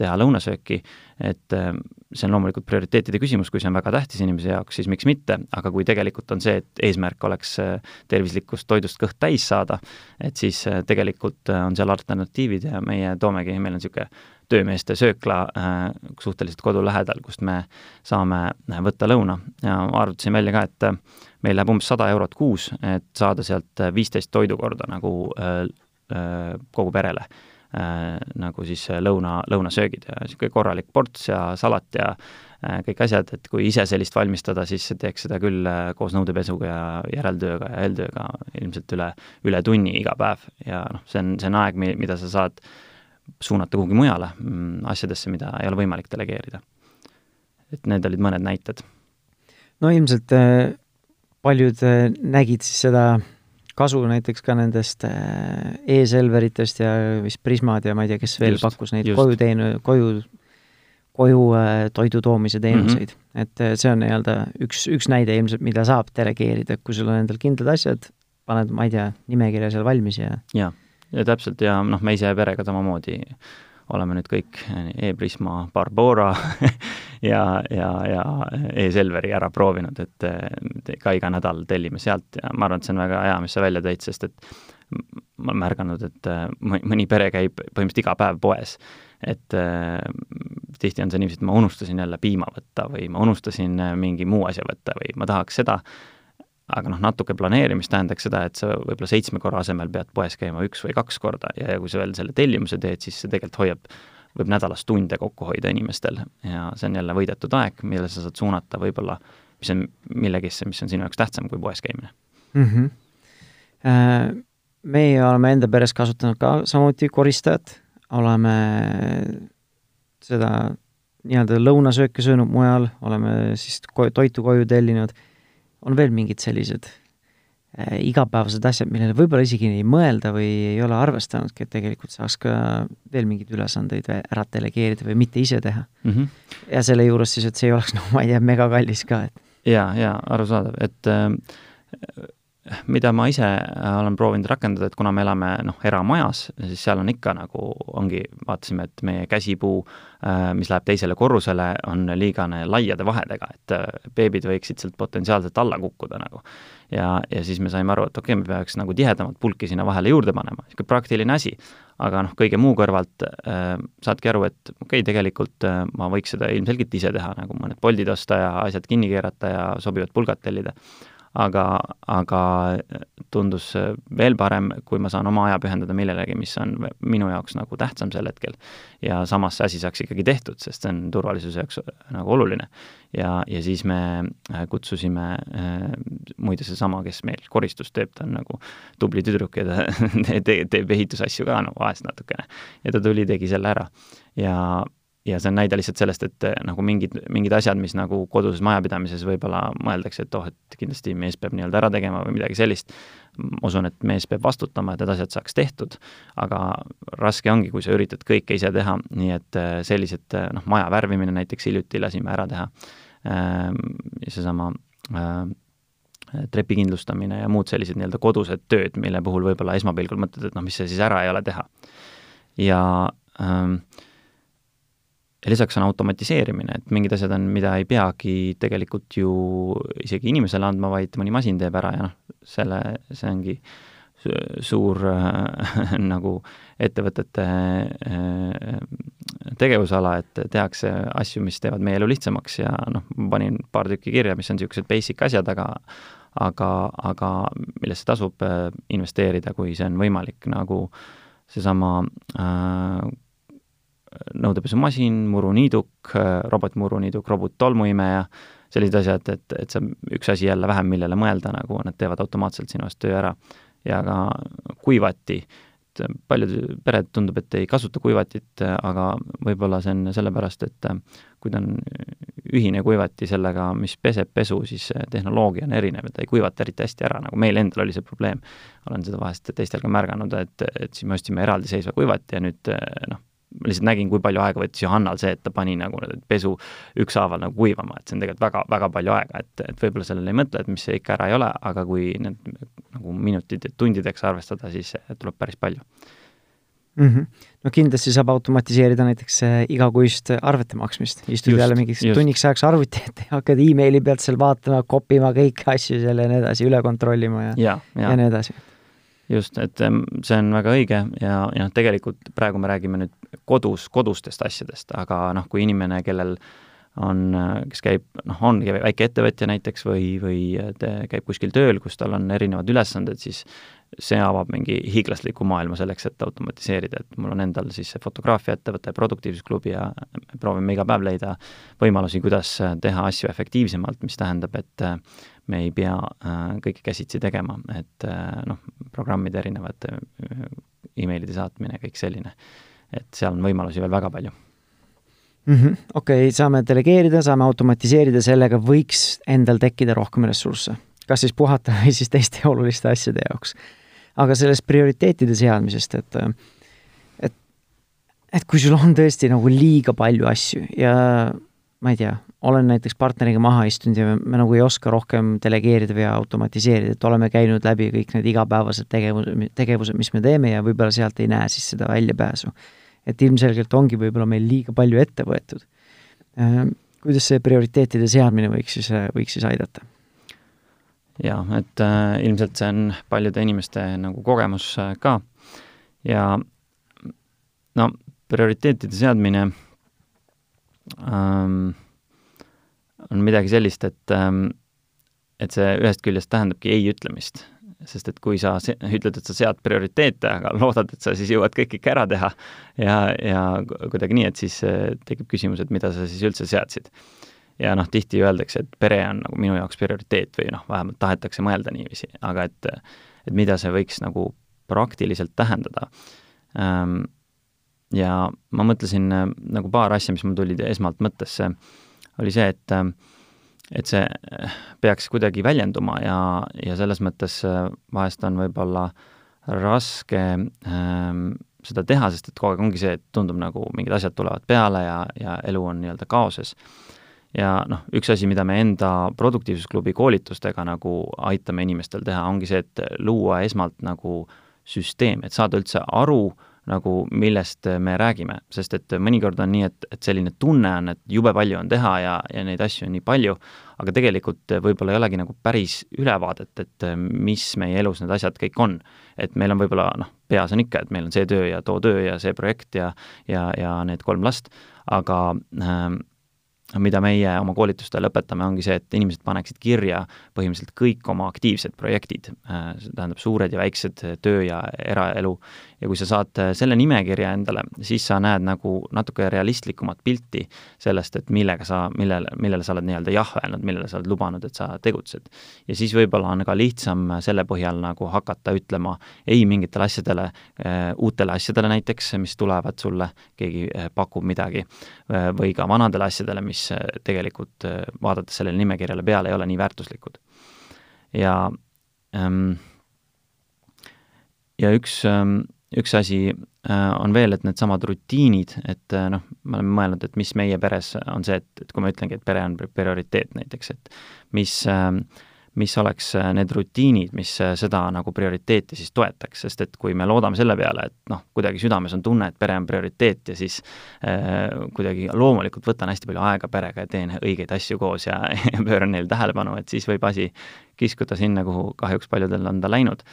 [SPEAKER 2] teha lõunasööki, et äh, see on loomulikult prioriteetide küsimus, kui see on väga tähtis inimese jaoks, siis miks mitte, aga kui tegelikult on see, et eesmärk oleks äh, tervislikust toidust kõht täis saada, et siis äh, tegelikult on seal alternatiivid ja meie toomegi, meil on niisugune töömeeste söökla suhteliselt kodu lähedal, kust me saame võtta lõuna. Ja arvutasin välja ka, et meil läheb umbes sada eurot kuus, et saada sealt viisteist toidukorda nagu kogu perele nagu siis lõuna, lõunasöögid ja niisugune korralik ports ja salat ja äh, kõik asjad, et kui ise sellist valmistada, siis teeks seda küll äh, koos nõudepesuga ja järeltööga ja eeltööga ilmselt üle, üle tunni iga päev ja noh, see on, see on aeg, mida sa saad suunata kuhugi mujale, mm, asjadesse, mida ei ole võimalik delegeerida. et need olid mõned näited.
[SPEAKER 1] no ilmselt äh, paljud äh, nägid siis seda kasu näiteks ka nendest äh, e-Selveritest ja vist Prismad ja ma ei tea, kes veel just, pakkus neid koju teenu-, koju, koju äh, toidu toomise teenuseid mm. -hmm. et äh, see on nii-öelda üks, üks näide ilmselt, mida saab delegeerida, kui sul on endal kindlad asjad, paned, ma ei tea, nimekirja seal valmis ja
[SPEAKER 2] jaa, ja täpselt ja noh, me ise perega samamoodi oleme nüüd kõik e-Prisma, Barbora ja, ja, ja e-Selveri ära proovinud, et ka iga nädal tellime sealt ja ma arvan, et see on väga hea, mis sa välja tõid, sest et ma olen märganud, et mõni pere käib põhimõtteliselt iga päev poes. et tihti on see niiviisi, et ma unustasin jälle piima võtta või ma unustasin mingi muu asja võtta või ma tahaks seda, aga noh, natuke planeerimist tähendaks seda, et sa võib-olla seitsme korra asemel pead poes käima üks või kaks korda ja kui sa veel selle tellimuse teed, siis see tegelikult hoiab, võib nädalas tunde kokku hoida inimestel ja see on jälle võidetud aeg, mille sa saad suunata võib-olla, mis on millegisse, mis on sinu jaoks tähtsam kui poes käimine
[SPEAKER 1] mm. -hmm. meie oleme enda peres kasutanud ka samuti koristajat, oleme seda nii-öelda lõunasööke söönud mujal, oleme siis toitu koju tellinud on veel mingid sellised äh, igapäevased asjad, millele võib-olla isegi ei mõelda või ei ole arvestanudki, et tegelikult saaks ka veel mingeid ülesandeid ära delegeerida või mitte ise teha mm. -hmm. ja selle juures siis, et see ei oleks, noh, ma ei tea, megakallis ka, et
[SPEAKER 2] jaa, jaa, arusaadav, et äh, mida ma ise äh, olen proovinud rakendada, et kuna me elame noh, eramajas, siis seal on ikka nagu, ongi, vaatasime, et meie käsipuu, äh, mis läheb teisele korrusele, on liigane laiade vahedega, et äh, beebid võiksid sealt potentsiaalselt alla kukkuda nagu. ja, ja siis me saime aru, et okei okay,, me peaks nagu tihedamat pulki sinna vahele juurde panema, niisugune praktiline asi. aga noh, kõige muu kõrvalt äh, saadki aru, et okei okay,, tegelikult äh, ma võiks seda ilmselgelt ise teha, nagu mõned Boltid osta ja asjad kinni keerata ja sobivad pulgad tellida aga, aga tundus veel parem, kui ma saan oma aja pühendada millelegi, mis on minu jaoks nagu tähtsam sel hetkel. ja samas see asi saaks ikkagi tehtud, sest see on turvalisuse jaoks nagu oluline. ja, ja siis me äh, kutsusime äh, muide seesama, kes meil koristust teeb, ta on nagu tubli tüdruk ja ta te, teeb ehitusasju ka no vahest natukene. ja ta tuli, tegi selle ära. ja ja see on näide lihtsalt sellest, et eh, nagu mingid, mingid asjad, mis nagu koduses majapidamises võib-olla mõeldakse, et oh, et kindlasti mees peab nii-öelda ära tegema või midagi sellist, ma usun, et mees peab vastutama, et need asjad saaks tehtud, aga raske ongi, kui sa üritad kõike ise teha, nii et eh, sellised eh, noh, maja värvimine näiteks hiljuti lasime ära teha, ehm, seesama trepi kindlustamine ja muud sellised nii-öelda kodused tööd, mille puhul võib-olla esmapilgul mõtled, et noh, mis see siis ära ei ole teha. ja ähm, ja lisaks on automatiseerimine, et mingid asjad on, mida ei peagi tegelikult ju isegi inimesele andma, vaid mõni masin teeb ära ja noh, selle, see ongi suur äh, nagu ettevõtete äh, tegevusala, et tehakse asju, mis teevad meie elu lihtsamaks ja noh, panin paar tükki kirja, mis on niisugused basic asjad, aga aga, aga millesse tasub äh, investeerida, kui see on võimalik, nagu seesama äh, nõudepesumasin, muruniiduk, robotmuruniiduk, robot-tolmuimeja, sellised asjad, et, et see on üks asi jälle vähem, millele mõelda, nagu nad teevad automaatselt sinu eest töö ära. ja ka kuivati, et paljud pered tundub, et ei kasuta kuivatit, aga võib-olla see on sellepärast, et kui ta on ühine kuivati sellega, mis peseb pesu, siis tehnoloogia on erinev ja ta ei kuivata eriti hästi ära, nagu meil endal oli see probleem. olen seda vahest teistel ka märganud, et, et siis me ostsime eraldiseisva kuivati ja nüüd noh, lihtsalt nägin, kui palju aega võttis Johannal see, et ta pani nagu pesu ükshaaval nagu kuivama, et see on tegelikult väga, väga palju aega, et, et võib-olla sellele ei mõtle, et mis see ikka ära ei ole, aga kui need nagu minutid tundideks arvestada, siis tuleb päris palju
[SPEAKER 1] mm. -hmm. no kindlasti saab automatiseerida näiteks äh, igakuist arvete maksmist, istud jälle mingiks just. tunniks ajaks arvuti ette ja hakkad emaili pealt seal vaatama, kopima kõiki asju seal ja nii edasi, üle kontrollima ja, ja, ja. ja nii edasi
[SPEAKER 2] just, et see on väga õige ja, ja noh, tegelikult praegu me räägime nüüd kodus, kodustest asjadest, aga noh, kui inimene, kellel on, kes käib, noh, ongi väike ettevõtja näiteks või, või käib kuskil tööl, kus tal on erinevad ülesanded, siis see avab mingi hiiglasliku maailma selleks, et automatiseerida, et mul on endal siis see fotograafiaettevõte, produktiivsusklubi ja proovime iga päev leida võimalusi, kuidas teha asju efektiivsemalt, mis tähendab, et me ei pea äh, kõike käsitsi tegema, et äh, noh, programmide erinevad äh, emailide saatmine, kõik selline. et seal on võimalusi veel väga palju
[SPEAKER 1] mm -hmm.. okei okay,, saame delegeerida, saame automatiseerida, sellega võiks endal tekkida rohkem ressursse. kas siis puhata või siis teiste oluliste asjade jaoks. aga sellest prioriteetide seadmisest, et et, et kui sul on tõesti nagu liiga palju asju ja ma ei tea, olen näiteks partneriga maha istunud ja me, me nagu ei oska rohkem delegeerida või automatiseerida, et oleme käinud läbi kõik need igapäevased tegevused, tegevused, mis me teeme ja võib-olla sealt ei näe siis seda väljapääsu. et ilmselgelt ongi võib-olla meil liiga palju ette võetud. Ehm, kuidas see prioriteetide seadmine võiks siis, võiks siis aidata?
[SPEAKER 2] jaa, et äh, ilmselt see on paljude inimeste nagu kogemus äh, ka ja no prioriteetide seadmine ähm, on midagi sellist, et ähm, et see ühest küljest tähendabki ei ütlemist, sest et kui sa ütled, et sa sead prioriteete, aga loodad, et sa siis jõuad kõik ikka ära teha ja, ja kuidagi nii, et siis äh, tekib küsimus, et mida sa siis üldse seadsid. ja noh, tihti öeldakse, et pere on nagu minu jaoks prioriteet või noh, vähemalt tahetakse mõelda niiviisi, aga et et mida see võiks nagu praktiliselt tähendada. Ähm, ja ma mõtlesin äh, nagu paar asja, mis mul tulid esmalt mõttesse, oli see, et äh, et see äh, peaks kuidagi väljenduma ja, ja selles mõttes vahest on võib-olla raske ähm, seda teha, sest et kogu aeg ongi see, et tundub nagu mingid asjad tulevad peale ja, ja elu on nii-öelda kaoses. ja noh, üks asi, mida me enda produktiivsusklubi koolitustega nagu aitame inimestel teha, ongi see, et luua esmalt nagu süsteem, et saada üldse aru äh, nagu millest me räägime, sest et mõnikord on nii, et, et selline tunne on, et jube palju on teha ja, ja neid asju on nii palju, aga tegelikult võib-olla ei olegi nagu päris ülevaadet, et mis meie elus need asjad kõik on. et meil on võib-olla noh, peas on ikka, et meil on see töö ja too töö ja see projekt ja ja, ja need kolm last, aga äh, mida meie oma koolitustel õpetame, ongi see, et inimesed paneksid kirja põhimõtteliselt kõik oma aktiivsed projektid, äh, see tähendab suured ja väiksed töö- ja eraelu, ja kui sa saad äh, selle nimekirja endale, siis sa näed nagu natuke realistlikumat pilti sellest, et millega sa, millele, millele sa oled nii-öelda jah öelnud, millele sa oled lubanud, et sa tegutsed. ja siis võib-olla on ka lihtsam selle põhjal nagu hakata ütlema ei mingitele asjadele, äh, uutele asjadele näiteks, mis tulevad sulle, keegi äh, pakub midagi, või ka vanadele asjadele, mis tegelikult vaadates sellele nimekirjale peale ei ole nii väärtuslikud. ja ähm, ja üks ähm, üks asi äh, on veel, et needsamad rutiinid, et äh, noh, me oleme mõelnud, et mis meie peres on see, et, et kui ma ütlengi, et pere on prioriteet näiteks, et mis, ähm, mis oleks äh, need rutiinid, mis seda nagu prioriteeti siis toetaks, sest et kui me loodame selle peale, et noh, kuidagi südames on tunne, et pere on prioriteet ja siis äh, kuidagi loomulikult võtan hästi palju aega perega ja teen õigeid asju koos ja, ja pööran neile tähelepanu, et siis võib asi kiskuda sinna, kuhu kahjuks paljudel on ta läinud.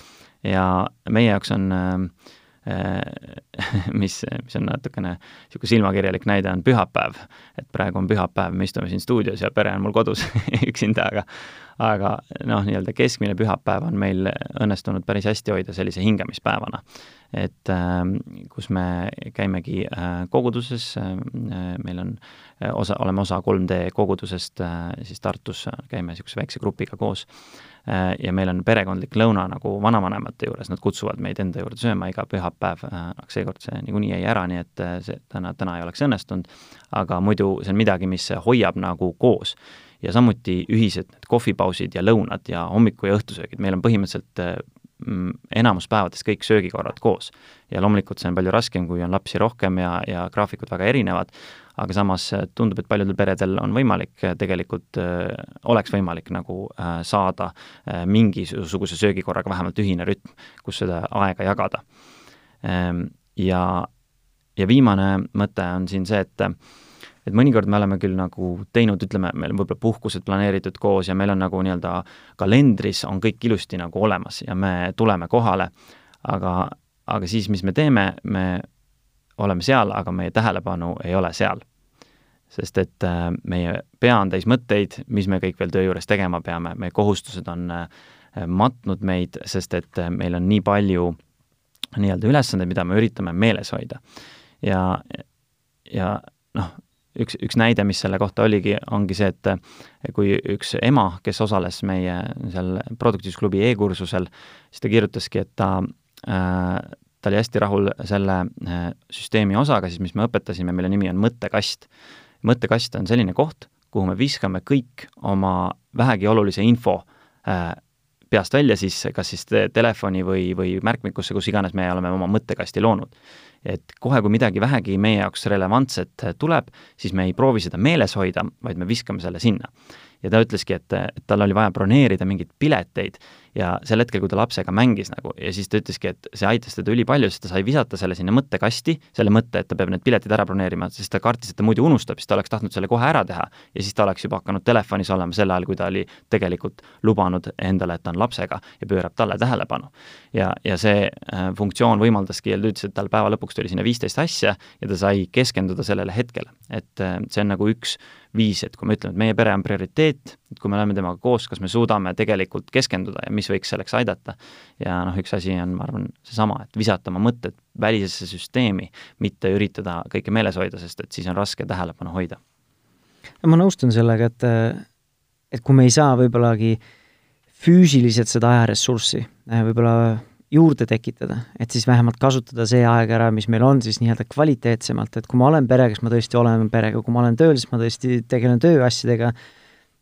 [SPEAKER 2] ja meie jaoks on äh, Äh, mis, mis on natukene niisugune silmakirjalik näide, on pühapäev. et praegu on pühapäev, me istume siin stuudios ja pere on mul kodus üksinda, aga aga noh, nii-öelda keskmine pühapäev on meil õnnestunud päris hästi hoida sellise hingamispäevana. et äh, kus me käimegi äh, koguduses äh,, meil on äh, osa, oleme osa 3D kogudusest äh, siis Tartus, käime niisuguse väikse grupiga koos Äh, ja meil on perekondlik lõuna nagu vanavanemate juures, nad kutsuvad meid enda juurde sööma iga pühapäev, äh, aga seekord see niikuinii jäi ära, nii et äh, see täna, täna ei oleks õnnestunud, aga muidu see on midagi, mis hoiab nagu koos. ja samuti ühised need kohvipausid ja lõunad ja hommiku- ja õhtusöögid, meil on põhimõtteliselt enamus päevadest kõik söögikorrad koos. ja loomulikult see on palju raskem, kui on lapsi rohkem ja, ja graafikud väga erinevad, aga samas äh, tundub, et paljudel peredel on võimalik, äh, tegelikult äh, oleks võimalik nagu saada mingisuguse söögikorraga vähemalt ühine rütm, kus seda aega jagada. Ehm, ja, ja viimane mõte on siin see, et et mõnikord me oleme küll nagu teinud, ütleme, meil on võib-olla puhkused planeeritud koos ja meil on nagu nii-öelda kalendris on kõik ilusti nagu olemas ja me tuleme kohale, aga, aga siis, mis me teeme, me oleme seal, aga meie tähelepanu ei ole seal. sest et äh, meie pea on täis mõtteid, mis me kõik veel töö juures tegema peame, meie kohustused on äh, matnud meid, sest et äh, meil on nii palju nii-öelda ülesandeid, mida me üritame meeles hoida. ja, ja noh, üks, üks näide, mis selle kohta oligi, ongi see, et kui üks ema, kes osales meie seal produktiivsusklubi e-kursusel, siis ta kirjutaski, et ta äh, ta oli hästi rahul selle äh, süsteemi osaga siis, mis me õpetasime, mille nimi on mõttekast. mõttekast on selline koht, kuhu me viskame kõik oma vähegi olulise info äh, peast välja siis kas siis te telefoni või, või märkmikusse, kus iganes me oleme oma mõttekasti loonud. et kohe, kui midagi vähegi meie jaoks relevantset tuleb, siis me ei proovi seda meeles hoida, vaid me viskame selle sinna. ja ta ütleski, et, et tal oli vaja broneerida mingeid pileteid ja sel hetkel, kui ta lapsega mängis nagu ja siis ta ütleski, et see aitas teda ülipalju, sest ta sai visata selle sinna mõttekasti, selle mõtte, et ta peab need piletid ära broneerima, sest ta kartis, et ta muidu unustab, siis ta oleks tahtnud selle kohe ära teha ja siis ta oleks juba hakanud telefonis olema sel ajal, kui ta oli tegelikult lubanud endale, et ta on lapsega ja pöörab talle tähelepanu. ja, ja see äh, funktsioon võimaldaski ja ta ütles, et tal päeva lõpuks tuli sinna viisteist asja ja ta sai keskenduda sellele hetkele. et äh, see on nagu üks viis, et kui me ütleme, et meie pere on prioriteet, et kui me oleme temaga koos, kas me suudame tegelikult keskenduda ja mis võiks selleks aidata. ja noh, üks asi on, ma arvan, seesama, et visata oma mõtted välisesse süsteemi, mitte üritada kõike meeles hoida, sest et siis on raske tähelepanu hoida.
[SPEAKER 1] ma nõustun sellega, et, et kui me ei saa võib-ollagi füüsiliselt seda ajaressurssi võib-olla juurde tekitada, et siis vähemalt kasutada see aeg ära, mis meil on siis nii-öelda kvaliteetsemalt, et kui ma olen perega, siis ma tõesti olen perega, kui ma olen tööl, siis ma tõesti tegelen tööasjadega,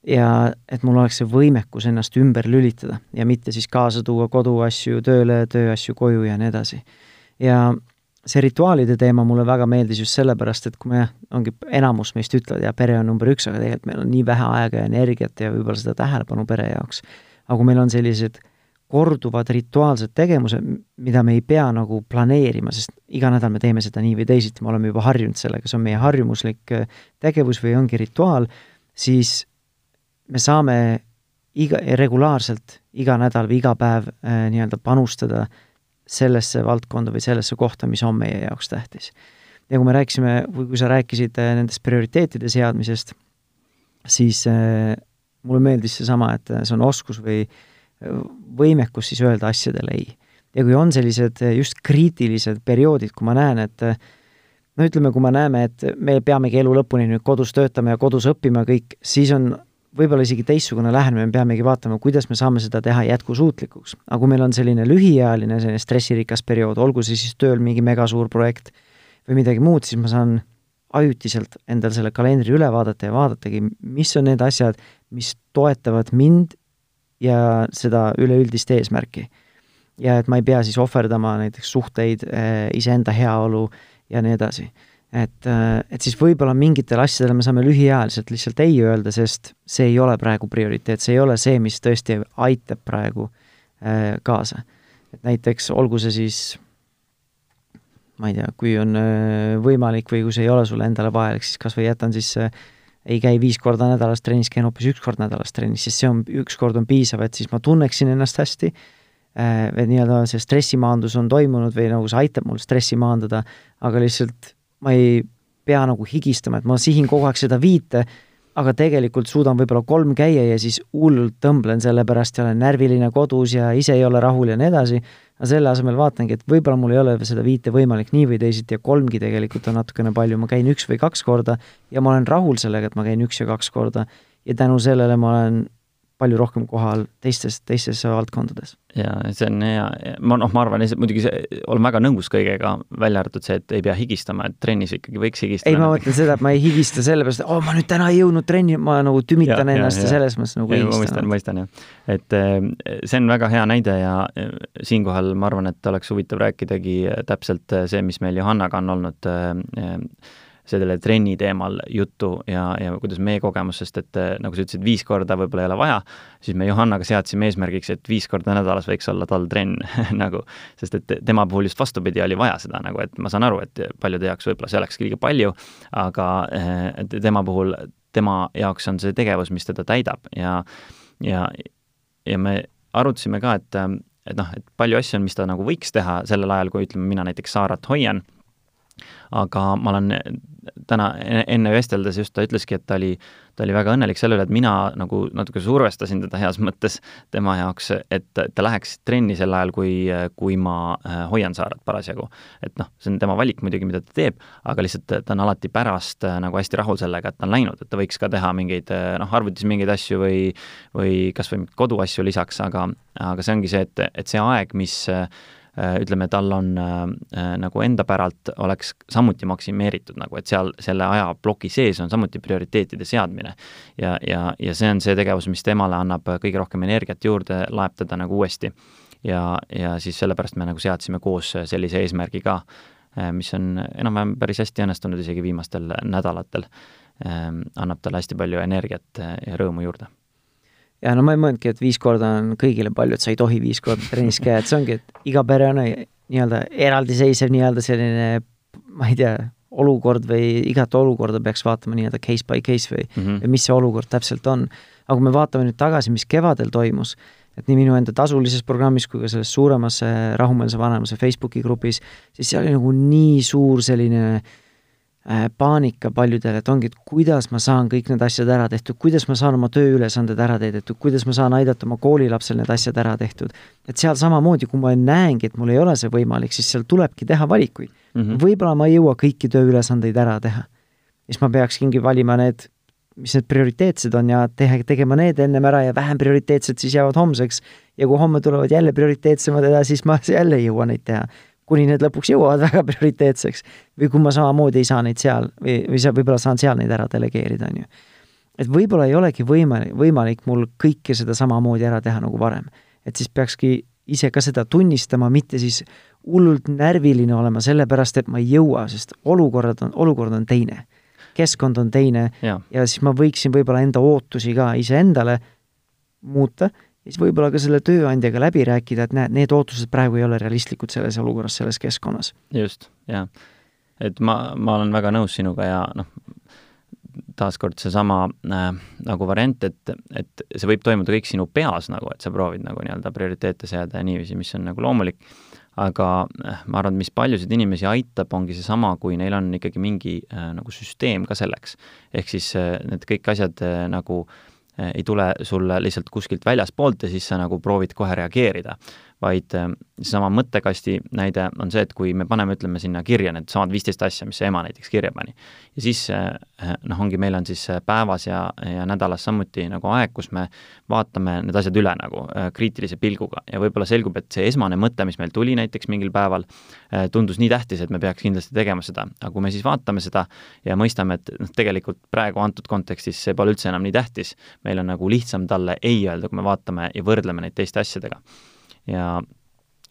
[SPEAKER 1] ja et mul oleks see võimekus ennast ümber lülitada ja mitte siis kaasa tuua koduasju tööle, tööasju koju ja nii edasi. ja see rituaalide teema mulle väga meeldis just sellepärast, et kui me, ongi enamus meist ütlevad, ja pere on number üks, aga tegelikult meil on nii vähe aega ja energiat ja võib-olla seda tähelepanu pere jaoks. aga kui meil on sellised korduvad rituaalsed tegevused, mida me ei pea nagu planeerima, sest iga nädal me teeme seda nii või teisiti, me oleme juba harjunud sellega, see on meie harjumuslik tegevus või ongi rituaal, siis me saame iga, regulaarselt iga nädal või iga päev äh, nii-öelda panustada sellesse valdkonda või sellesse kohta, mis on meie jaoks tähtis. ja kui me rääkisime, kui sa rääkisid äh, nendest prioriteetide seadmisest, siis äh, mulle meeldis seesama, et see on oskus või äh, võimekus siis öelda asjadele ei. ja kui on sellised just kriitilised perioodid, kui ma näen, et no ütleme, kui me näeme, et me peamegi elu lõpuni nüüd kodus töötama ja kodus õppima kõik, siis on võib-olla isegi teistsugune lähenemine, me peamegi vaatama, kuidas me saame seda teha jätkusuutlikuks. aga kui meil on selline lühiajaline selline stressirikas periood, olgu see siis tööl mingi megasuur projekt või midagi muud, siis ma saan ajutiselt endal selle kalendri üle vaadata ja vaadatagi, mis on need asjad, mis toetavad mind ja seda üleüldist eesmärki. ja et ma ei pea siis ohverdama näiteks suhteid, eh, iseenda heaolu ja nii edasi et, äh, et siis võib-olla mingitele asjadele me saame lühiajaliselt lihtsalt ei öelda, sest see ei ole praegu prioriteet, see ei ole see, mis tõesti aitab praegu äh, kaasa. et näiteks olgu see siis ma ei tea, kui on äh, võimalik või kui see ei ole sulle endale vajalik, siis kas või jätan siis äh, ei käi viis korda nädalas trennis, käin hoopis üks kord nädalas trennis, sest see on, üks kord on piisav, et siis ma tunneksin ennast hästi äh,, et nii-öelda see stressimaandus on toimunud või nagu see aitab mul stressi maandada, aga lihtsalt ma ei pea nagu higistama, et ma sihin kogu aeg seda viite, aga tegelikult suudan võib-olla kolm käia ja siis hullult tõmblen selle pärast ja olen närviline kodus ja ise ei ole rahul ja nii edasi, aga selle asemel vaatangi, et võib-olla mul ei ole seda viite võimalik nii või teisiti ja kolmgi tegelikult on natukene palju, ma käin üks või kaks korda ja ma olen rahul sellega, et ma käin üks ja kaks korda. Ja tänu sellele ma olen palju rohkem kohal teistes, teistes valdkondades.
[SPEAKER 2] ja see on hea, ma noh, ma arvan, muidugi see, olen väga nõus kõigega, välja arvatud see, et ei pea higistama, et trennis ikkagi võiks higistada.
[SPEAKER 1] ei, ma mõtlen seda, et ma ei higista sellepärast, et oh, ma nüüd täna ei jõudnud trenni, ma nagu tümitan ja, ennast ja, ja selles mõttes nagu
[SPEAKER 2] higistan. mõistan, mõistan jah. et eh, see on väga hea näide ja eh, siinkohal ma arvan, et oleks huvitav rääkidagi täpselt see, mis meil Johannaga on olnud äh, selle trenni teemal juttu ja, ja kuidas meie kogemus, sest et eh, nagu sa ütlesid, viis korda võib-olla ei ole vaja, siis me Johannaga seadsime eesmärgiks, et viis korda nädalas võiks olla tal trenn nagu, sest et tema puhul just vastupidi, oli vaja seda nagu, et ma saan aru, et paljude jaoks võib-olla see olekski liiga palju, aga eh, tema puhul, tema jaoks on see tegevus, mis teda täidab ja ja, ja me arutasime ka, et et noh, et palju asju on, mis ta nagu võiks teha sellel ajal, kui ütleme, mina näiteks Saarat hoian aga ma olen täna enne vesteldes just ta ütleski, et ta oli, ta oli väga õnnelik selle üle, et mina nagu natuke survestasin teda heas mõttes tema jaoks, et ta läheks trenni sel ajal, kui, kui ma äh, hoian Saaret parasjagu. et noh, see on tema valik muidugi, mida ta teeb, aga lihtsalt ta on alati pärast äh, nagu hästi rahul sellega, et ta on läinud, et ta võiks ka teha mingeid äh, noh, arvutis mingeid asju või või kas või koduasju lisaks, aga aga see ongi see, et, et see aeg, mis ütleme, tal on äh, äh, nagu enda päralt oleks samuti maksimeeritud nagu, et seal selle ajaploki sees on samuti prioriteetide seadmine. ja, ja, ja see on see tegevus, mis temale annab kõige rohkem energiat juurde, laeb teda nagu uuesti. ja, ja siis sellepärast me nagu seadsime koos sellise eesmärgi ka, mis on enam-vähem päris hästi õnnestunud isegi viimastel nädalatel. annab talle hästi palju energiat ja rõõmu juurde
[SPEAKER 1] ja no ma ei mõelnudki, et viis korda on kõigile palju, et sa ei tohi viis korda trennis käia, et see ongi, et iga pere on nii-öelda eraldiseisev nii-öelda selline, ma ei tea, olukord või igat olukorda peaks vaatama nii-öelda case by case või mm, -hmm. või mis see olukord täpselt on. aga kui me vaatame nüüd tagasi, mis kevadel toimus, et nii minu enda tasulises programmis kui ka selles suuremas rahumeelse vanemuse Facebooki grupis, siis seal oli nagu nii suur selline äh, Äh, paanika paljudele, et ongi, et kuidas ma saan kõik need asjad ära tehtud, kuidas ma saan oma tööülesanded ära täidetud, kuidas ma saan aidata oma koolilapsel need asjad ära tehtud. et seal samamoodi, kui ma näengi, et mul ei ole see võimalik, siis seal tulebki teha valikuid mm -hmm.. võib-olla ma ei jõua kõiki tööülesandeid ära teha. siis ma peakski valima need, mis need prioriteetsed on ja teha, tegema need ennem ära ja vähem prioriteetsed siis jäävad homseks. ja kui homme tulevad jälle prioriteetsemad edasi, siis ma jälle ei jõua neid teha kuni need lõpuks jõuavad väga prioriteetseks. või kui ma samamoodi ei saa neid seal või, või sa võib-olla saan seal neid ära delegeerida, on ju. et võib-olla ei olegi võimalik, võimalik mul kõike seda samamoodi ära teha nagu varem. et siis peakski ise ka seda tunnistama, mitte siis hullult närviline olema sellepärast, et ma ei jõua, sest olukorrad on, olukord on teine. keskkond on teine ja, ja siis ma võiksin võib-olla enda ootusi ka iseendale muuta siis võib-olla ka selle tööandjaga läbi rääkida, et näed, need ootused praegu ei ole realistlikud selles olukorras, selles keskkonnas.
[SPEAKER 2] just, jah. et ma, ma olen väga nõus sinuga ja noh, taaskord seesama äh, nagu variant, et, et see võib toimuda kõik sinu peas nagu, et sa proovid nagu nii-öelda prioriteete seada ja niiviisi, mis on nagu loomulik, aga äh, ma arvan, et mis paljusid inimesi aitab, ongi seesama, kui neil on ikkagi mingi äh, nagu süsteem ka selleks. ehk siis äh, need kõik asjad äh, nagu äh, ei tule sulle lihtsalt kuskilt väljaspoolt ja siis sa nagu proovid kohe reageerida. Vaid äh, seesama mõttekasti näide on see, et kui me paneme, ütleme sinna kirja needsamad viisteist asja, mis see ema näiteks kirja pani, ja siis noh, ongi, meil on siis päevas ja, ja nädalas samuti nagu aeg, kus me vaatame need asjad üle nagu kriitilise pilguga. Ja võib-olla selgub, et see esmane mõte, mis meil tuli näiteks mingil päeval, tundus nii tähtis, et me peaks kindlasti tegema seda, aga kui me siis vaatame seda ja mõistame, et noh, tegelikult praegu antud kontekstis see pole üldse enam nii tähtis, meil on nagu lihtsam talle ei öelda, kui me vaatame ja võrdleme neid teiste asjadega ja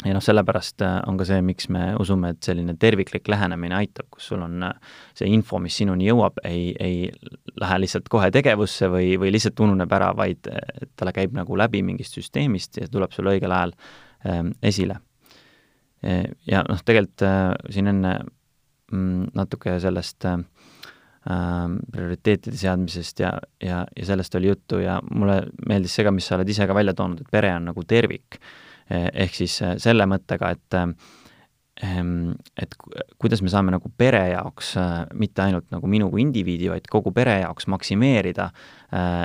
[SPEAKER 2] ja noh, sellepärast äh, on ka see, miks me usume, et selline terviklik lähenemine aitab, kus sul on äh, see info, mis sinuni jõuab, ei, ei lähe lihtsalt kohe tegevusse või, või lihtsalt ununeb ära, vaid äh, talle käib nagu läbi mingist süsteemist ja tuleb sul õigel ajal ähm, esile. ja noh, tegelikult siin enne mm, natuke sellest äh, prioriteetide seadmisest ja, ja, ja sellest oli juttu ja mulle meeldis see ka, mis sa oled ise ka välja toonud, et pere on nagu tervik ehk siis eh, selle mõttega, et ehm, et kuidas me saame nagu pere jaoks, eh, mitte ainult nagu minu kui indiviidi, vaid kogu pere jaoks maksimeerida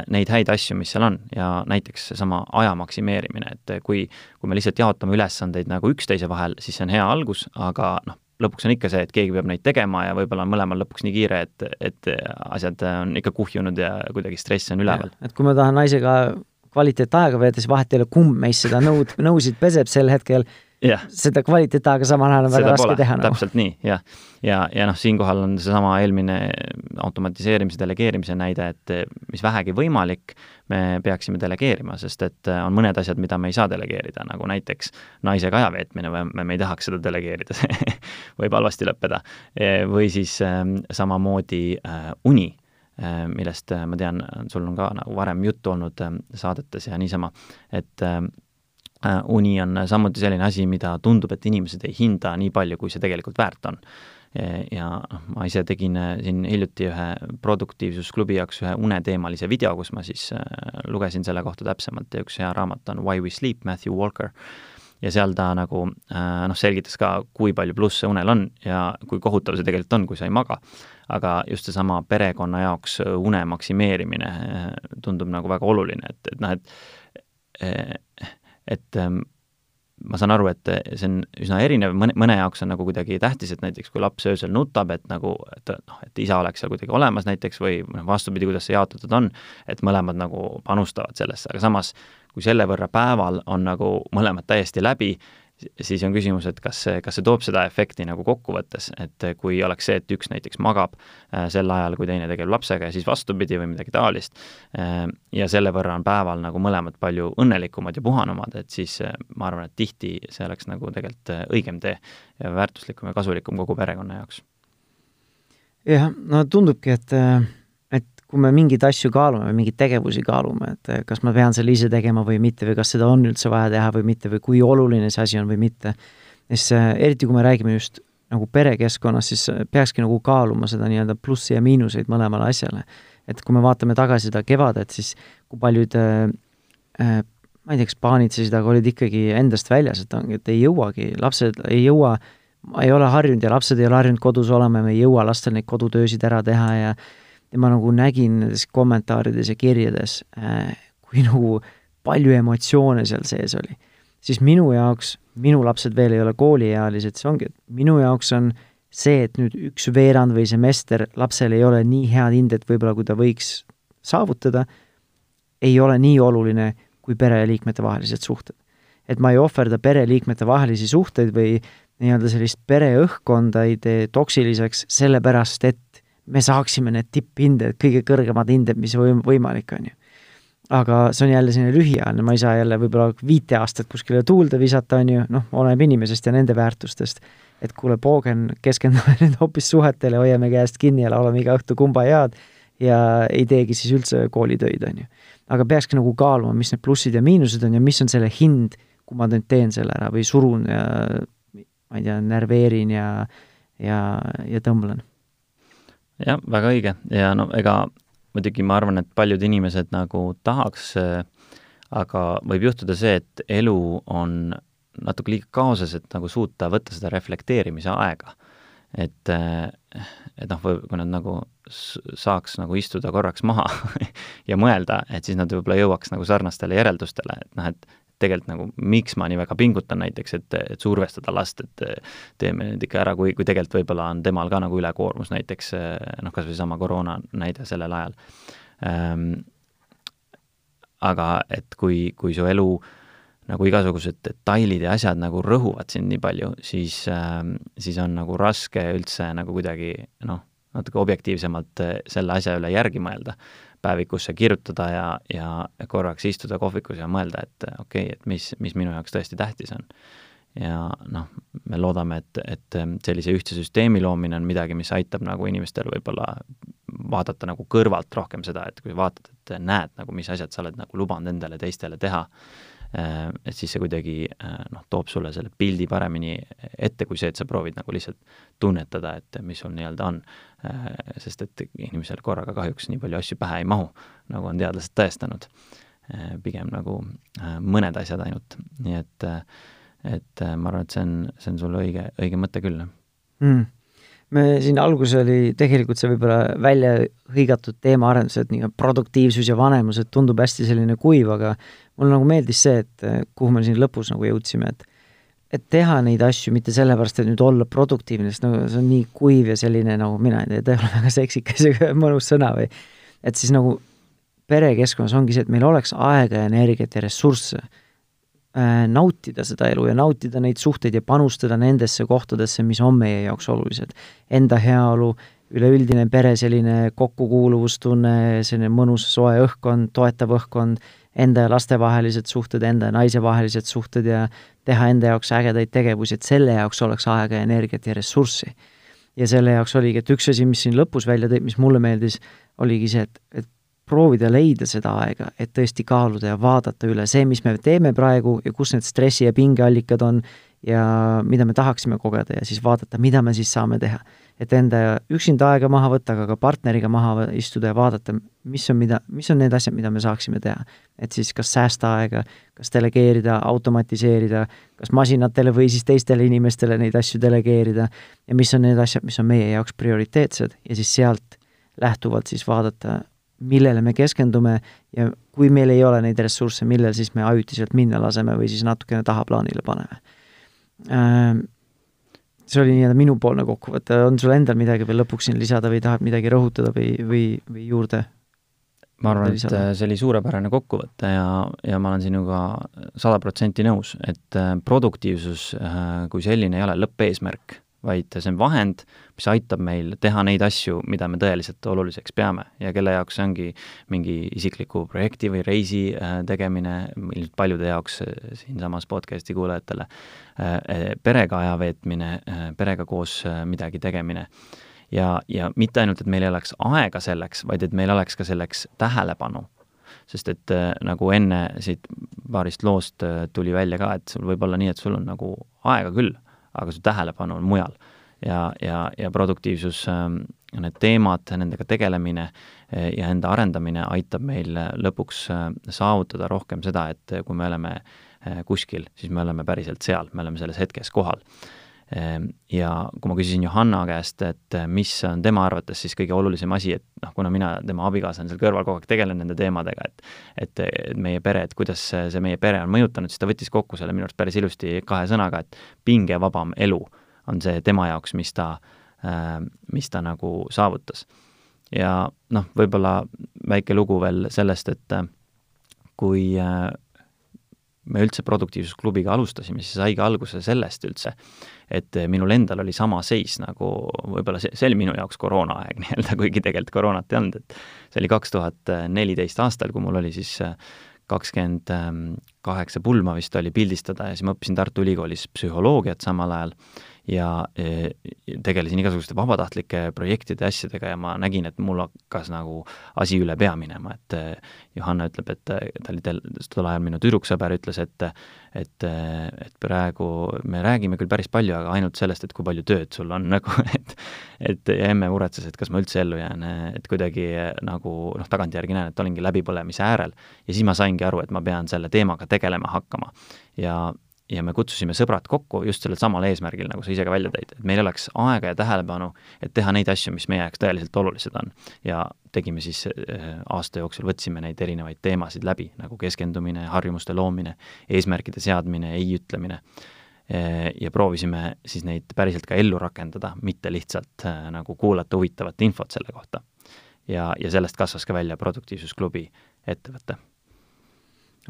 [SPEAKER 2] neid häid asju, mis seal on ja näiteks seesama aja maksimeerimine, et kui, kui me lihtsalt jaotame ülesandeid nagu üksteise vahel, siis see on hea algus, aga noh, lõpuks on ikka see, et keegi peab neid tegema ja võib-olla on mõlemal lõpuks nii kiire, et, et asjad on ikka kuhjunud ja kuidagi stress on üleval.
[SPEAKER 1] et kui ma tahan naisega kvaliteetaega veeda, siis vahet ei ole, kumb meist seda nõud, nõusid peseb sel hetkel
[SPEAKER 2] yeah.
[SPEAKER 1] seda kvaliteetaega samal ajal on väga raske teha
[SPEAKER 2] nagu. täpselt nii, jah. ja, ja, ja noh, siinkohal on seesama eelmine automatiseerimise, delegeerimise näide, et mis vähegi võimalik, me peaksime delegeerima, sest et on mõned asjad, mida me ei saa delegeerida, nagu näiteks naisega aja veetmine või me, me ei tahaks seda delegeerida see võib halvasti lõppeda. või siis äh, samamoodi uni millest äh, ma tean, sul on ka nagu varem juttu olnud äh, saadetes ja niisama, et uni on samuti selline asi, mida tundub, et inimesed ei hinda nii palju, kui see tegelikult väärt on. ja noh, ma ise tegin siin hiljuti ühe produktiivsusklubi jaoks ühe uneteemalise video, kus ma siis lugesin selle kohta täpsemalt ja üks hea raamat on Why we sleep, Matthew Walker ja seal ta nagu noh, selgitas ka, kui palju plusse unel on ja kui kohutav see tegelikult on, kui sa ei maga. Aga just seesama perekonna jaoks äh, une maksimeerimine äh, tundub nagu väga oluline, et, et noh, et äh, et ähm, ma saan aru, et see on üsna erinev, mõne, mõne jaoks on nagu kuidagi tähtis, et näiteks kui laps öösel nutab, et nagu, et noh, et isa oleks seal kuidagi olemas näiteks või noh, vastupidi, kuidas see jaotatud on, et mõlemad nagu panustavad sellesse, aga samas kui selle võrra päeval on nagu mõlemad täiesti läbi, siis on küsimus, et kas see, kas see toob seda efekti nagu kokkuvõttes, et kui oleks see, et üks näiteks magab äh, sel ajal, kui teine tegeleb lapsega ja siis vastupidi või midagi taolist, äh, ja selle võrra on päeval nagu mõlemad palju õnnelikumad ja puhanumad, et siis äh, ma arvan, et tihti see oleks nagu tegelikult õigem tee ja väärtuslikum ja kasulikum kogu perekonna jaoks.
[SPEAKER 1] jah, no tundubki, et kui me mingeid asju kaalume, mingeid tegevusi kaalume, et eh, kas ma pean selle ise tegema või mitte või kas seda on üldse vaja teha või mitte või kui oluline see asi on või mitte, siis eh, eriti, kui me räägime just nagu perekeskkonnas, siis eh, peakski nagu kaaluma seda nii-öelda plussi ja miinuseid mõlemale asjale. et kui me vaatame tagasi seda kevadet, siis kui paljud äh, ma ei tea, kas paanitsesid, aga olid ikkagi endast väljas, et ongi, et ei jõuagi, lapsed ei jõua, ei ole harjunud ja lapsed ei ole harjunud kodus olema, me ei jõua lastel neid kodutöösid ära teha ja ja ma nagu nägin nendes kommentaarides ja kirjades äh,, kui nagu palju emotsioone seal sees oli. siis minu jaoks, minu lapsed veel ei ole kooliealised, see ongi, et minu jaoks on see, et nüüd üks veerand või semester lapsel ei ole nii head hinded võib-olla, kui ta võiks saavutada, ei ole nii oluline kui pereliikmete vahelised suhted. et ma ei ohverda pereliikmete vahelisi suhteid või nii-öelda sellist pereõhkkonda ei tee toksiliseks, sellepärast et me saaksime need tipphinded, kõige kõrgemad hinded, mis võim-, võimalik, on ju. aga see on jälle selline lühiajaline, ma ei saa jälle võib-olla viite aastat kuskile tuulde visata, on ju, noh, oleneb inimesest ja nende väärtustest. et kuule, poogen, keskendume nüüd hoopis suhetele, hoiame käest kinni ja laulame iga õhtu kumba head ja ei teegi siis üldse koolitöid, on ju. aga peakski nagu kaaluma, mis need plussid ja miinused on ja mis on selle hind, kui ma nüüd teen selle ära või surun ja ma ei tea, närveerin ja, ja, ja tõmblen
[SPEAKER 2] jah, väga õige ja no ega muidugi ma arvan, et paljud inimesed nagu tahaks, aga võib juhtuda see, et elu on natuke liiga kaoses, et nagu suuta võtta seda reflekteerimise aega. et, et noh, kui nad nagu saaks nagu istuda korraks maha ja mõelda, et siis nad võib-olla jõuaks nagu sarnastele järeldustele, et noh, et tegelikult nagu miks ma nii väga pingutan näiteks, et, et survestada last, et teeme nüüd ikka ära, kui, kui tegelikult võib-olla on temal ka nagu ülekoormus näiteks noh, kas või seesama koroona näide sellel ajal ähm,. aga et kui, kui su elu nagu igasugused detailid ja asjad nagu rõhuvad sind nii palju, siis äh,, siis on nagu raske üldse nagu kuidagi noh, natuke objektiivsemalt selle asja üle järgi mõelda päevikusse kirjutada ja, ja korraks istuda kohvikus ja mõelda, et okei okay,, et mis, mis minu jaoks tõesti tähtis on. ja noh, me loodame, et, et sellise ühtse süsteemi loomine on midagi, mis aitab nagu inimestel võib-olla vaadata nagu kõrvalt rohkem seda, et kui vaatad, et näed nagu, mis asjad sa oled nagu lubanud endale teistele teha, et siis see kuidagi noh, toob sulle selle pildi paremini ette, kui see, et sa proovid nagu lihtsalt tunnetada, et mis sul nii-öelda on. Äh, sest et inimesel korraga kahjuks nii palju asju pähe ei mahu, nagu on teadlased tõestanud. Äh, pigem nagu äh, mõned asjad ainult, nii et, et ma arvan, et see on, see on sul õige, õige mõte küll
[SPEAKER 1] mm me siin alguses oli tegelikult see võib-olla välja hõigatud teemaarendus, et nii produktiivsus ja vanemus, et tundub hästi selline kuiv, aga mulle nagu meeldis see, et kuhu me siin lõpus nagu jõudsime, et et teha neid asju mitte sellepärast, et nüüd olla produktiivne, sest nagu see on nii kuiv ja selline nagu mina ei tea, ta ei ole väga seksikas ja mõnus sõna või et siis nagu perekeskkonnas ongi see, et meil oleks aega ja energiat ja ressursse nautida seda elu ja nautida neid suhteid ja panustada nendesse kohtadesse, mis on meie jaoks olulised. Enda heaolu, üleüldine pere selline kokkukuuluvustunne, selline mõnus soe õhkkond, toetav õhkkond, enda ja laste vahelised suhted, enda ja naise vahelised suhted ja teha enda jaoks ägedaid tegevusi, et selle jaoks oleks aega ja energiat ja ressurssi. ja selle jaoks oligi, et üks asi, mis siin lõpus välja tõi, mis mulle meeldis, oligi see, et, et proovida leida seda aega, et tõesti kaaluda ja vaadata üle see, mis me teeme praegu ja kus need stressi- ja pingeallikad on ja mida me tahaksime kogeda ja siis vaadata, mida me siis saame teha et enda üksinda aega maha võtta, aga ka partneriga maha istuda ja vaadata, mis on, mida, mis on need asjad, mida me saaksime teha. et siis kas säästa aega, kas delegeerida, automatiseerida, kas masinatele või siis teistele inimestele neid asju delegeerida ja mis on need asjad, mis on meie jaoks prioriteetsed ja siis sealt lähtuvalt siis vaadata, millele me keskendume ja kui meil ei ole neid ressursse, millel siis me ajutiselt minna laseme või siis natukene tahaplaanile paneme. Äh, see oli nii-öelda minupoolne kokkuvõte, on sul endal midagi veel lõpuks siin lisada või tahad midagi rõhutada või, või, või juurde?
[SPEAKER 2] ma arvan, et see oli suurepärane kokkuvõte ja, ja ma olen sinuga sada protsenti nõus, et äh, produktiivsus äh, kui selline ei ole lõppeesmärk vaid see on vahend, mis aitab meil teha neid asju, mida me tõeliselt oluliseks peame ja kelle jaoks see ongi mingi isikliku projekti või reisi äh, tegemine, ilmselt paljude jaoks äh, siinsamas podcast'i kuulajatele, äh, perega aja veetmine, perega koos midagi tegemine. ja, ja mitte ainult, et meil ei oleks aega selleks, vaid et meil oleks ka selleks tähelepanu sest et nagu enne siit paarist loost tuli välja ka, et sul võib olla nii, et sul on nagu aega küll aga su tähelepanu on mujal. ja, ja, ja produktiivsus, ähm, need teemad, nendega tegelemine äh, ja enda arendamine aitab meil äh, lõpuks äh, saavutada rohkem seda, et kui me oleme kuskil, siis me oleme päriselt seal, me oleme selles hetkes kohal ja kui ma küsisin Johanna käest, et eh, mis on tema arvates siis kõige olulisem asi, et noh, kuna mina, tema abikaasa on seal kõrval kogu aeg tegelen nende teemadega, et et, et meie pere, et kuidas see meie pere on mõjutanud, siis ta võttis kokku selle minu arust päris ilusti kahe sõnaga, et pingevabam elu on see tema jaoks, mis ta, ehm, mis ta nagu saavutas. ja noh, võib-olla väike lugu veel sellest, et eh, kui eh, me üldse Produktiivsusklubiga alustasime, siis saigi alguse sellest üldse, et minul endal oli sama seis nagu võib-olla see, see oli minu jaoks koroonaaeg nii-öelda, kuigi tegelikult koroonat ei olnud, et see oli kaks tuhat neliteist aastal, kui mul oli siis kakskümmend kaheksa pulma vist oli pildistada ja siis ma õppisin Tartu Ülikoolis psühholoogiat samal ajal ja e, tegelesin igasuguste vabatahtlike projektide ja asjadega ja ma nägin, et mul hakkas nagu asi üle pea minema, et e, Johanna ütleb, et e, ta oli tel-, tol ajal minu tüdruksõber ütles, et et, et praegu me räägime küll päris palju, aga ainult sellest, et kui palju tööd sul on nagu, et et ja emme muretses, et kas ma üldse ellu jään, et kuidagi nagu noh, tagantjärgi näen, et olingi läbipõlemise äärel ja siis ma saingi aru, et ma pean selle teemaga tegelema hakkama. ja ja me kutsusime sõbrad kokku just sellel samal eesmärgil, nagu sa ise ka välja tõid, et meil oleks aega ja tähelepanu, et teha neid asju, mis meie jaoks tõeliselt olulised on. ja tegime siis äh, aasta jooksul, võtsime neid erinevaid teemasid läbi, nagu keskendumine, harjumuste loomine, eesmärkide seadmine, ei ütlemine, äh, ja proovisime siis neid päriselt ka ellu rakendada, mitte lihtsalt äh, nagu kuulata huvitavat infot selle kohta. ja, ja sellest kasvas ka välja Produktiivsusklubi ettevõte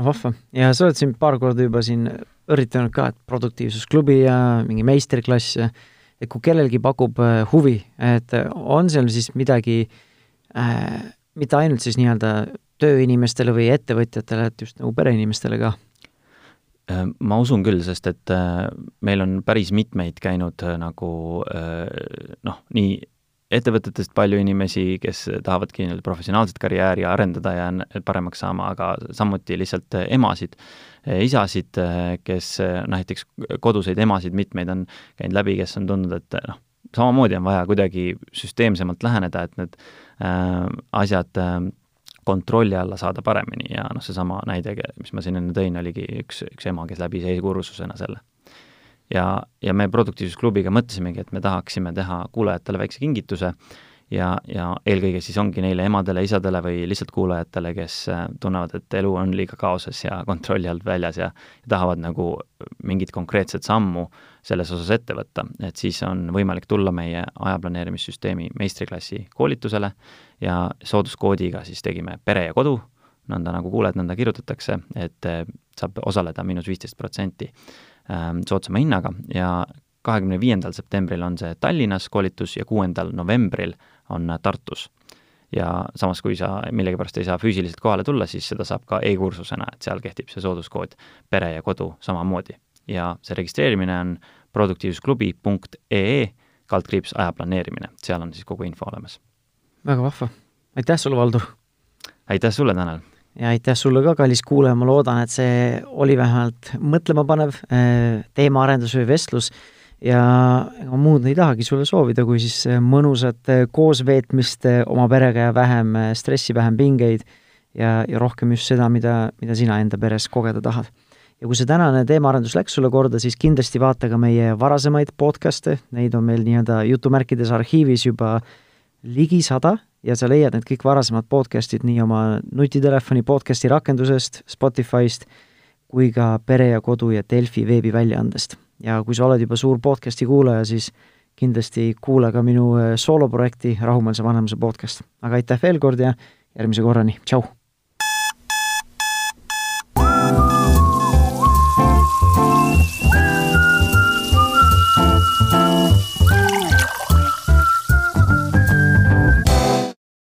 [SPEAKER 1] vahva, ja sa oled siin paar korda juba siin õrritanud ka, et produktiivsusklubi ja mingi meistriklass ja et kui kellelgi pakub äh, huvi, et on seal siis midagi äh,, mitte ainult siis nii-öelda tööinimestele või ettevõtjatele, et just nagu pereinimestele ka?
[SPEAKER 2] Äh, ma usun küll, sest et äh, meil on päris mitmeid käinud nagu noh, nii ettevõtetest palju inimesi, kes tahavadki nii-öelda professionaalset karjääri arendada ja paremaks saama, aga samuti lihtsalt emasid, isasid, kes näiteks koduseid emasid mitmeid on käinud läbi, kes on tundnud, et noh, samamoodi on vaja kuidagi süsteemsemalt läheneda, et need äh, asjad äh, kontrolli alla saada paremini ja noh, seesama näide, mis ma siin enne tõin, oligi üks, üks ema, kes läbis e-kursusena selle ja, ja me Produktiivsusklubiga mõtlesimegi, et me tahaksime teha kuulajatele väikse kingituse ja, ja eelkõige siis ongi neile emadele, isadele või lihtsalt kuulajatele, kes äh, tunnevad, et elu on liiga kaoses ja kontrolli alt väljas ja, ja tahavad nagu mingit konkreetset sammu selles osas ette võtta, et siis on võimalik tulla meie ajaplaneerimissüsteemi meistriklassi koolitusele ja sooduskoodiga siis tegime pere ja kodu, nõnda nagu kuuled, nõnda kirjutatakse, et äh, saab osaleda miinus viisteist protsenti soodsama hinnaga ja kahekümne viiendal septembril on see Tallinnas koolitus ja kuuendal novembril on Tartus. ja samas, kui sa millegipärast ei saa füüsiliselt kohale tulla, siis seda saab ka e-kursusena, et seal kehtib see sooduskood pere ja kodu samamoodi. ja see registreerimine on produktiivsusklubi.ee kaldkriips aja planeerimine, seal on siis kogu info olemas.
[SPEAKER 1] väga vahva, aitäh sulle, Valdur!
[SPEAKER 2] aitäh sulle, Tanel!
[SPEAKER 1] Ja aitäh sulle ka, kallis kuulaja, ma loodan, et see oli vähemalt mõtlemapanev äh, teemaarendus või vestlus ja ega muud ei tahagi sulle soovida, kui siis äh, mõnusat äh, koosveetmist oma perega ja vähem stressi, vähem pingeid ja, ja rohkem just seda, mida, mida sina enda peres kogeda tahad. ja kui see tänane teemaarendus läks sulle korda, siis kindlasti vaata ka meie varasemaid podcast'e, neid on meil nii-öelda jutumärkides arhiivis juba ligi sada ja sa leiad need kõik varasemad podcast'id nii oma nutitelefoni podcast'i rakendusest, Spotify'st, kui ka Pere ja Kodu ja Delfi veebiväljaandest. ja kui sa oled juba suur podcast'i kuulaja, siis kindlasti kuula ka minu äh, sooloprojekti Rahumeelse vanemuse podcast. aga aitäh veel kord ja järgmise korrani, tšau!